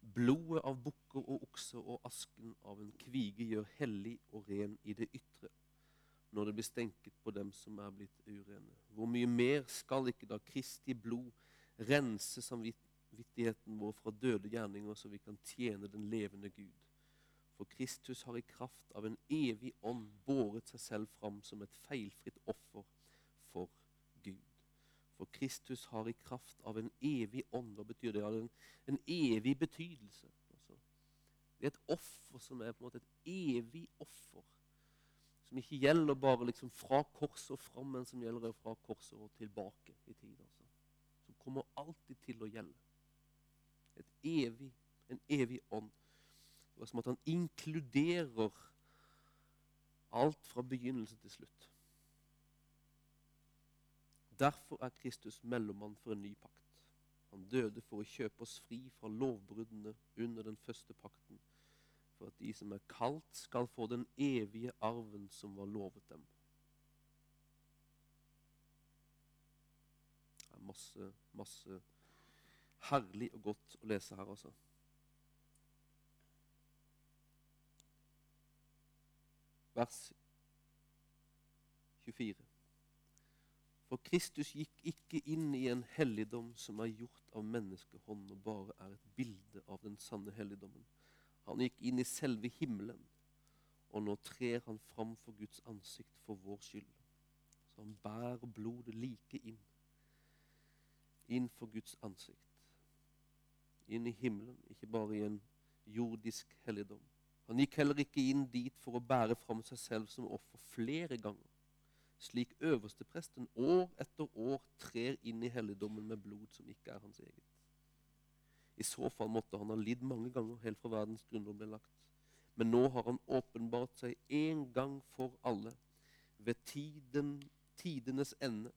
Blodet av bukker og okser og asken av en kvige gjør hellig og ren i det ytre, når det blir stenket på dem som er blitt urene. Hvor mye mer skal ikke da Kristi blod rense samvittigheten vår fra døde gjerninger, så vi kan tjene den levende Gud? For Kristus har i kraft av en evig ånd båret seg selv fram som et feilfritt offer. For Kristus har i kraft av en evig ånd Hva betyr det? En, en evig betydelse. Altså, det er et offer som er på en måte et evig offer. Som ikke gjelder bare liksom fra korset og fram, men som gjelder fra korset og tilbake i tid. Altså. Som kommer alltid til å gjelde. Evig, en evig ånd. Det er som at han inkluderer alt fra begynnelse til slutt. Derfor er Kristus mellommann for en ny pakt. Han døde for å kjøpe oss fri fra lovbruddene under den første pakten, for at de som er kalt, skal få den evige arven som var lovet dem. Det er masse, masse herlig og godt å lese her, altså. Vers 24. For Kristus gikk ikke inn i en helligdom som er gjort av menneskehånd og bare er et bilde av den sanne helligdommen. Han gikk inn i selve himmelen, og nå trer han fram for Guds ansikt for vår skyld. Så han bærer blodet like inn, inn for Guds ansikt. Inn i himmelen, ikke bare i en jordisk helligdom. Han gikk heller ikke inn dit for å bære fram seg selv som offer flere ganger slik øverstepresten år etter år trer inn i helligdommen med blod som ikke er hans eget. I så fall måtte han ha lidd mange ganger helt fra verdens grunnlov ble lagt. Men nå har han åpenbart seg en gang for alle ved tiden, tidenes ende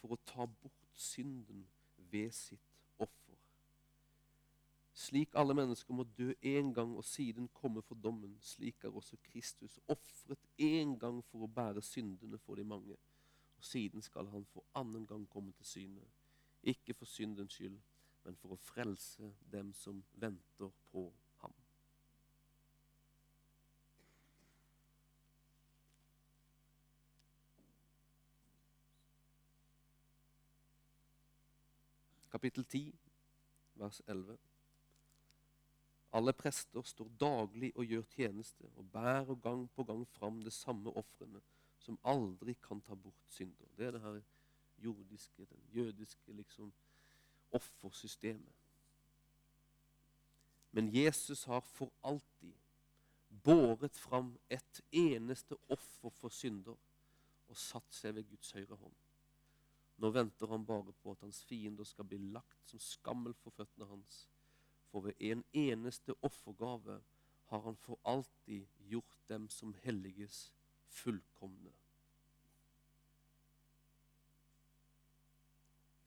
for å ta bort synden ved sitt slik alle mennesker må dø én gang og siden komme for dommen, slik er også Kristus ofret én gang for å bære syndene for de mange. Og siden skal han for annen gang komme til syne, ikke for syndens skyld, men for å frelse dem som venter på ham. Kapittel 10, vers 11. Alle prester står daglig og gjør tjeneste og bærer gang på gang fram det samme ofrene, som aldri kan ta bort synder. Det er det her jordiske, den jødiske liksom, offersystemet. Men Jesus har for alltid båret fram et eneste offer for synder og satt seg ved Guds høyre hånd. Nå venter han bare på at hans fiender skal bli lagt som skammel for føttene hans for ved en eneste offergave har han for alltid gjort dem som helliges, fullkomne.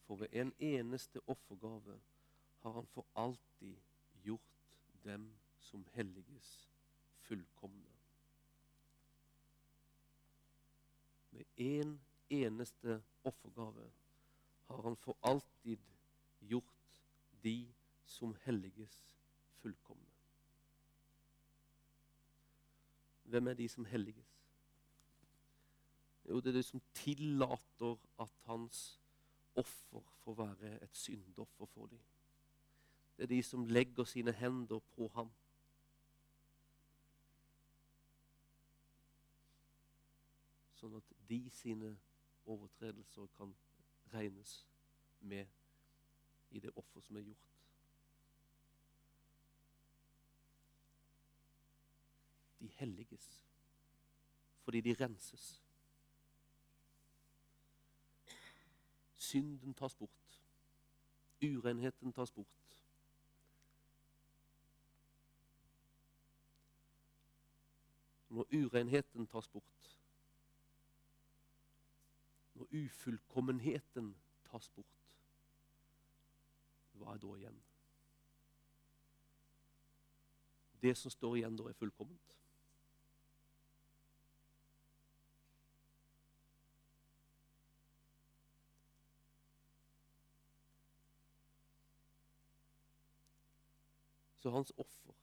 For ved en eneste offergave har han for alltid gjort dem som helliges, fullkomne. Med en eneste offergave har han for alltid gjort de som helliges fullkomne. Hvem er de som helliges? Jo, det er de som tillater at hans offer får være et syndoffer for dem. Det er de som legger sine hender på ham. Sånn at de sine overtredelser kan regnes med i det offer som er gjort. De helliges fordi de renses. Synden tas bort. Urenheten tas bort. Når urenheten tas bort, når ufullkommenheten tas bort, hva er da igjen? Det som står igjen da, er fullkomment. Så hans offer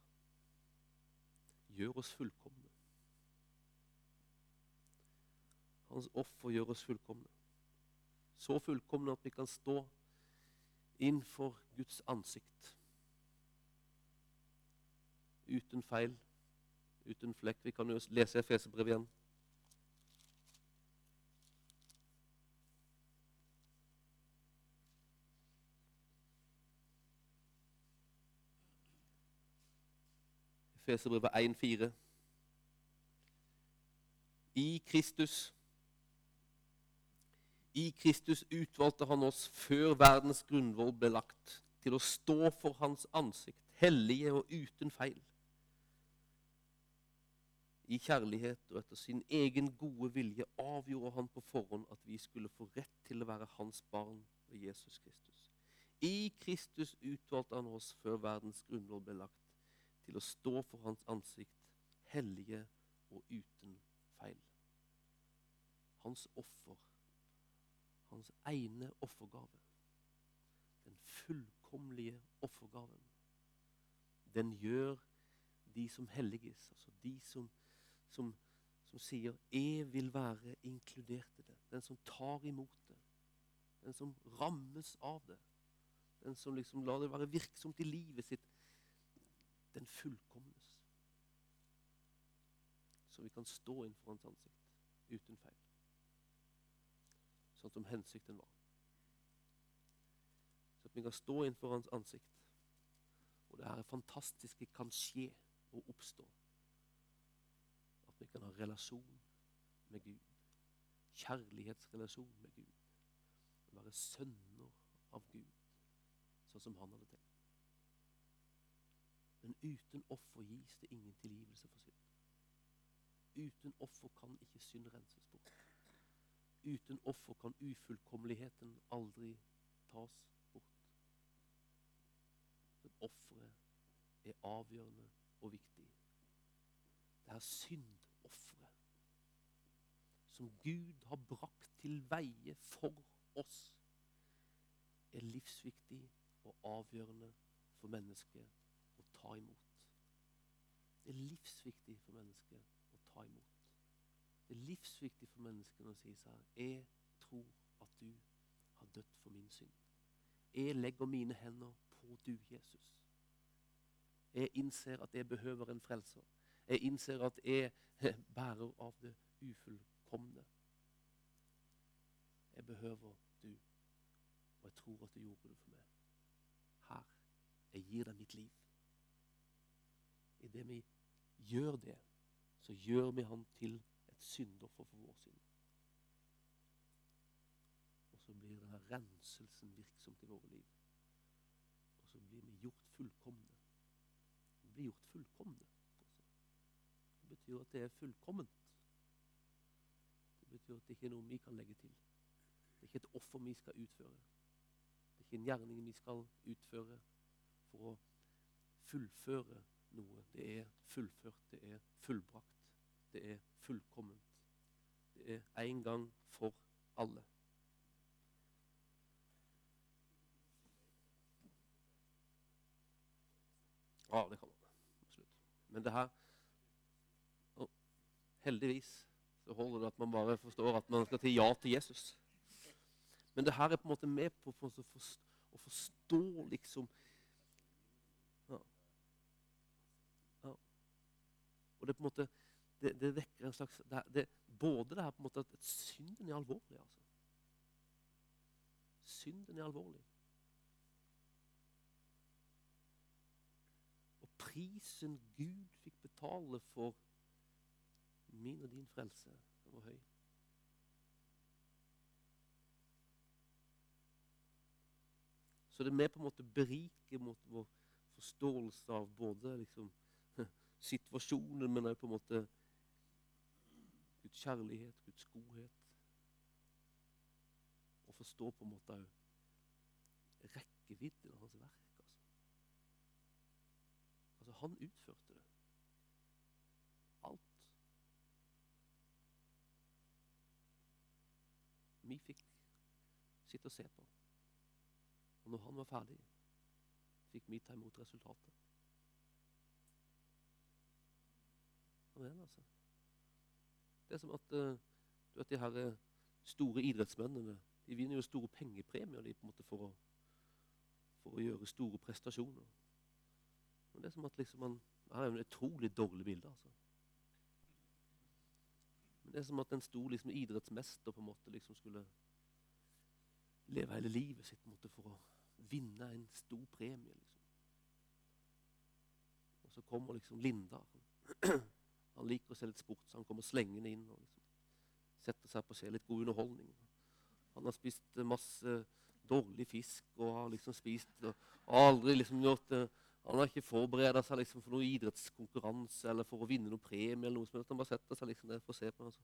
gjør oss fullkomne. Hans offer gjør oss fullkomne. Så fullkomne at vi kan stå innenfor Guds ansikt. Uten feil, uten flekk. Vi kan jo lese Efeserbrevet igjen. Efeserbrevet 1,4. I Kristus I Kristus utvalgte han oss før verdens grunnvoll ble lagt, til å stå for hans ansikt, hellige og uten feil. I kjærlighet og etter sin egen gode vilje avgjorde han på forhånd at vi skulle få rett til å være hans barn ved Jesus Kristus. I Kristus utvalgte han oss før verdens grunnvoll ble lagt, til å stå for hans ansikt, hellige og uten feil. Hans offer, hans ene offergave, den fullkommelige offergaven, den gjør de som helliges, altså de som, som, som sier 'jeg vil være inkludert i det', den som tar imot det, den som rammes av det, den som liksom lar det være virksomt i livet sitt, den fullkomnes. Så vi kan stå innenfor hans ansikt uten feil. Sånn som hensikten var. Så at vi kan stå innenfor hans ansikt. Og det her fantastiske kan skje og oppstå. At vi kan ha relasjon med Gud. Kjærlighetsrelasjon med Gud. Være sønner av Gud, sånn som han hadde tenkt. Men uten offer gis det ingen tilgivelse for synd. Uten offer kan ikke synd renses bort. Uten offer kan ufullkommeligheten aldri tas bort. Men offeret er avgjørende og viktig. Det er syndofferet som Gud har brakt til veie for oss, er livsviktig og avgjørende for mennesket ta imot. Det er livsviktig for mennesket å ta imot. Det er livsviktig for menneskene å si seg Jeg tror at du har dødd for min synd. Jeg legger mine hender på du, Jesus. Jeg innser at jeg behøver en frelser. Jeg innser at jeg bærer av det ufullkomne. Jeg behøver du, og jeg tror at du gjorde det for meg. Her. Jeg gir deg mitt liv. Idet vi gjør det, så gjør vi han til et syndoffer for vår synd. Og så blir denne renselsen virksom til våre liv. Og så blir vi gjort fullkomne. Vi blir gjort fullkomne. Det betyr at det er fullkomment. Det betyr at det ikke er noe vi kan legge til. Det er ikke et offer vi skal utføre. Det er ikke en gjerning vi skal utføre for å fullføre noe. Det er fullført, det er fullbrakt, det er fullkomment. Det er en gang for alle. Ja, det kan man. Absolutt. Men det her Heldigvis så holder det at man bare forstår at man skal si ja til Jesus. Men det her er på en måte med på å forstå, å forstå liksom ja. Ja. Og det på en måte det, det vekker en slags det, det, Både det her på en måte at synden er alvorlig. altså. Synden er alvorlig. Og prisen Gud fikk betale for min og din frelse, den var høy. Så det er med på en måte beriker mot vår forståelse av både liksom, situasjonen, men også på en måte Guds kjærlighet, Guds godhet. Og forstå på en måte òg rekkevidden av hans verk. Altså. altså, han utførte det. Alt. Vi fikk sitte og se på. Og når han var ferdig, fikk vi ta imot resultatet. Enn. altså. Det er som at uh, du vet, de her eh, store idrettsmennene de vinner jo store pengepremier de, på en måte, for, å, for å gjøre store prestasjoner. Men det er som at liksom man har et utrolig dårlig bilde. altså. Men Det er som at en stor liksom, idrettsmester på en måte liksom skulle leve hele livet sitt på en måte, for å vinne en stor premie. liksom. Og så kommer liksom Linda. Han liker å se litt sport, så han kommer slengende inn og liksom setter seg på å se litt god underholdning. Han har spist masse dårlig fisk og har liksom spist og aldri liksom gjort det. Han har ikke forberedt seg liksom for noen idrettskonkurranse eller for å vinne noen premie. eller noe som helst. Han bare setter seg liksom der for å se på. Altså.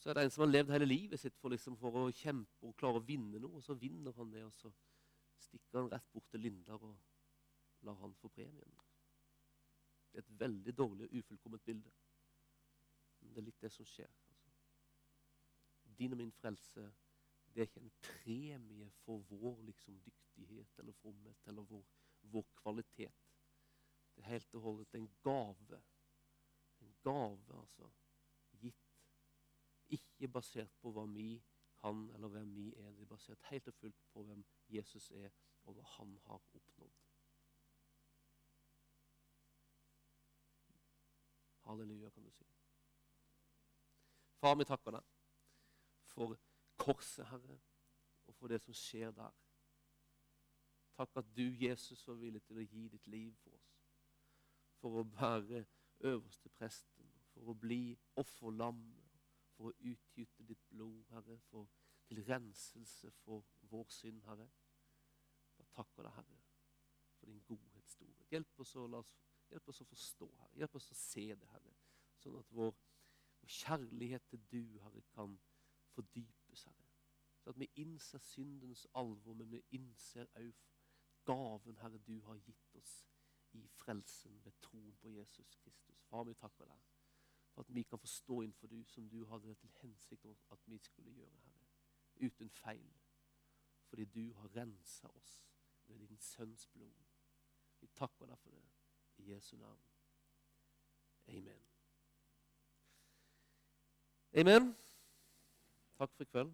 Så er det en som har levd hele livet sitt for, liksom, for å kjempe og klare å vinne noe. Og så vinner han det, og så stikker han rett bort til Lindar og lar han få premien. Et veldig dårlig og ufullkomment bilde. Men det er litt det som skjer. Altså. Din og min frelse det er ikke en premie for vår liksom, dyktighet eller fromhet eller vår, vår, kvalitet. Det er helt og holdent en gave. En gave, altså. Gitt. Ikke basert på hva vi kan, eller hvem vi er. Det er basert helt og fullt på hvem Jesus er, og hva han har oppnådd. Halleluja, kan du si. Far, vi takker deg for korset, Herre, og for det som skjer der. Takk at du, Jesus, var villig til å gi ditt liv for oss. For å bære øverste presten, for å bli offerlammet, for å utgyte ditt blod, Herre, for, til renselse for vår synd, Herre. Jeg takker deg, Herre, for din godhet, storhet. Hjelp oss, å, oss, hjelp oss å forstå, Herre. Hjelp oss å se det, Herre. Sånn at vår, vår kjærlighet til du, Herre, kan fordypes, Herre. Så at vi innser syndens alvor, men vi innser òg gaven, Herre, du har gitt oss i frelsen ved troen på Jesus Kristus. Far, vi takker deg for at vi kan forstå innenfor du som du hadde til hensikt at vi skulle gjøre, Herre. Uten feil. Fordi du har rensa oss ved din sønns blod. Vi takker deg for det i Jesu navn. Amen. Amen. Takk for i kveld.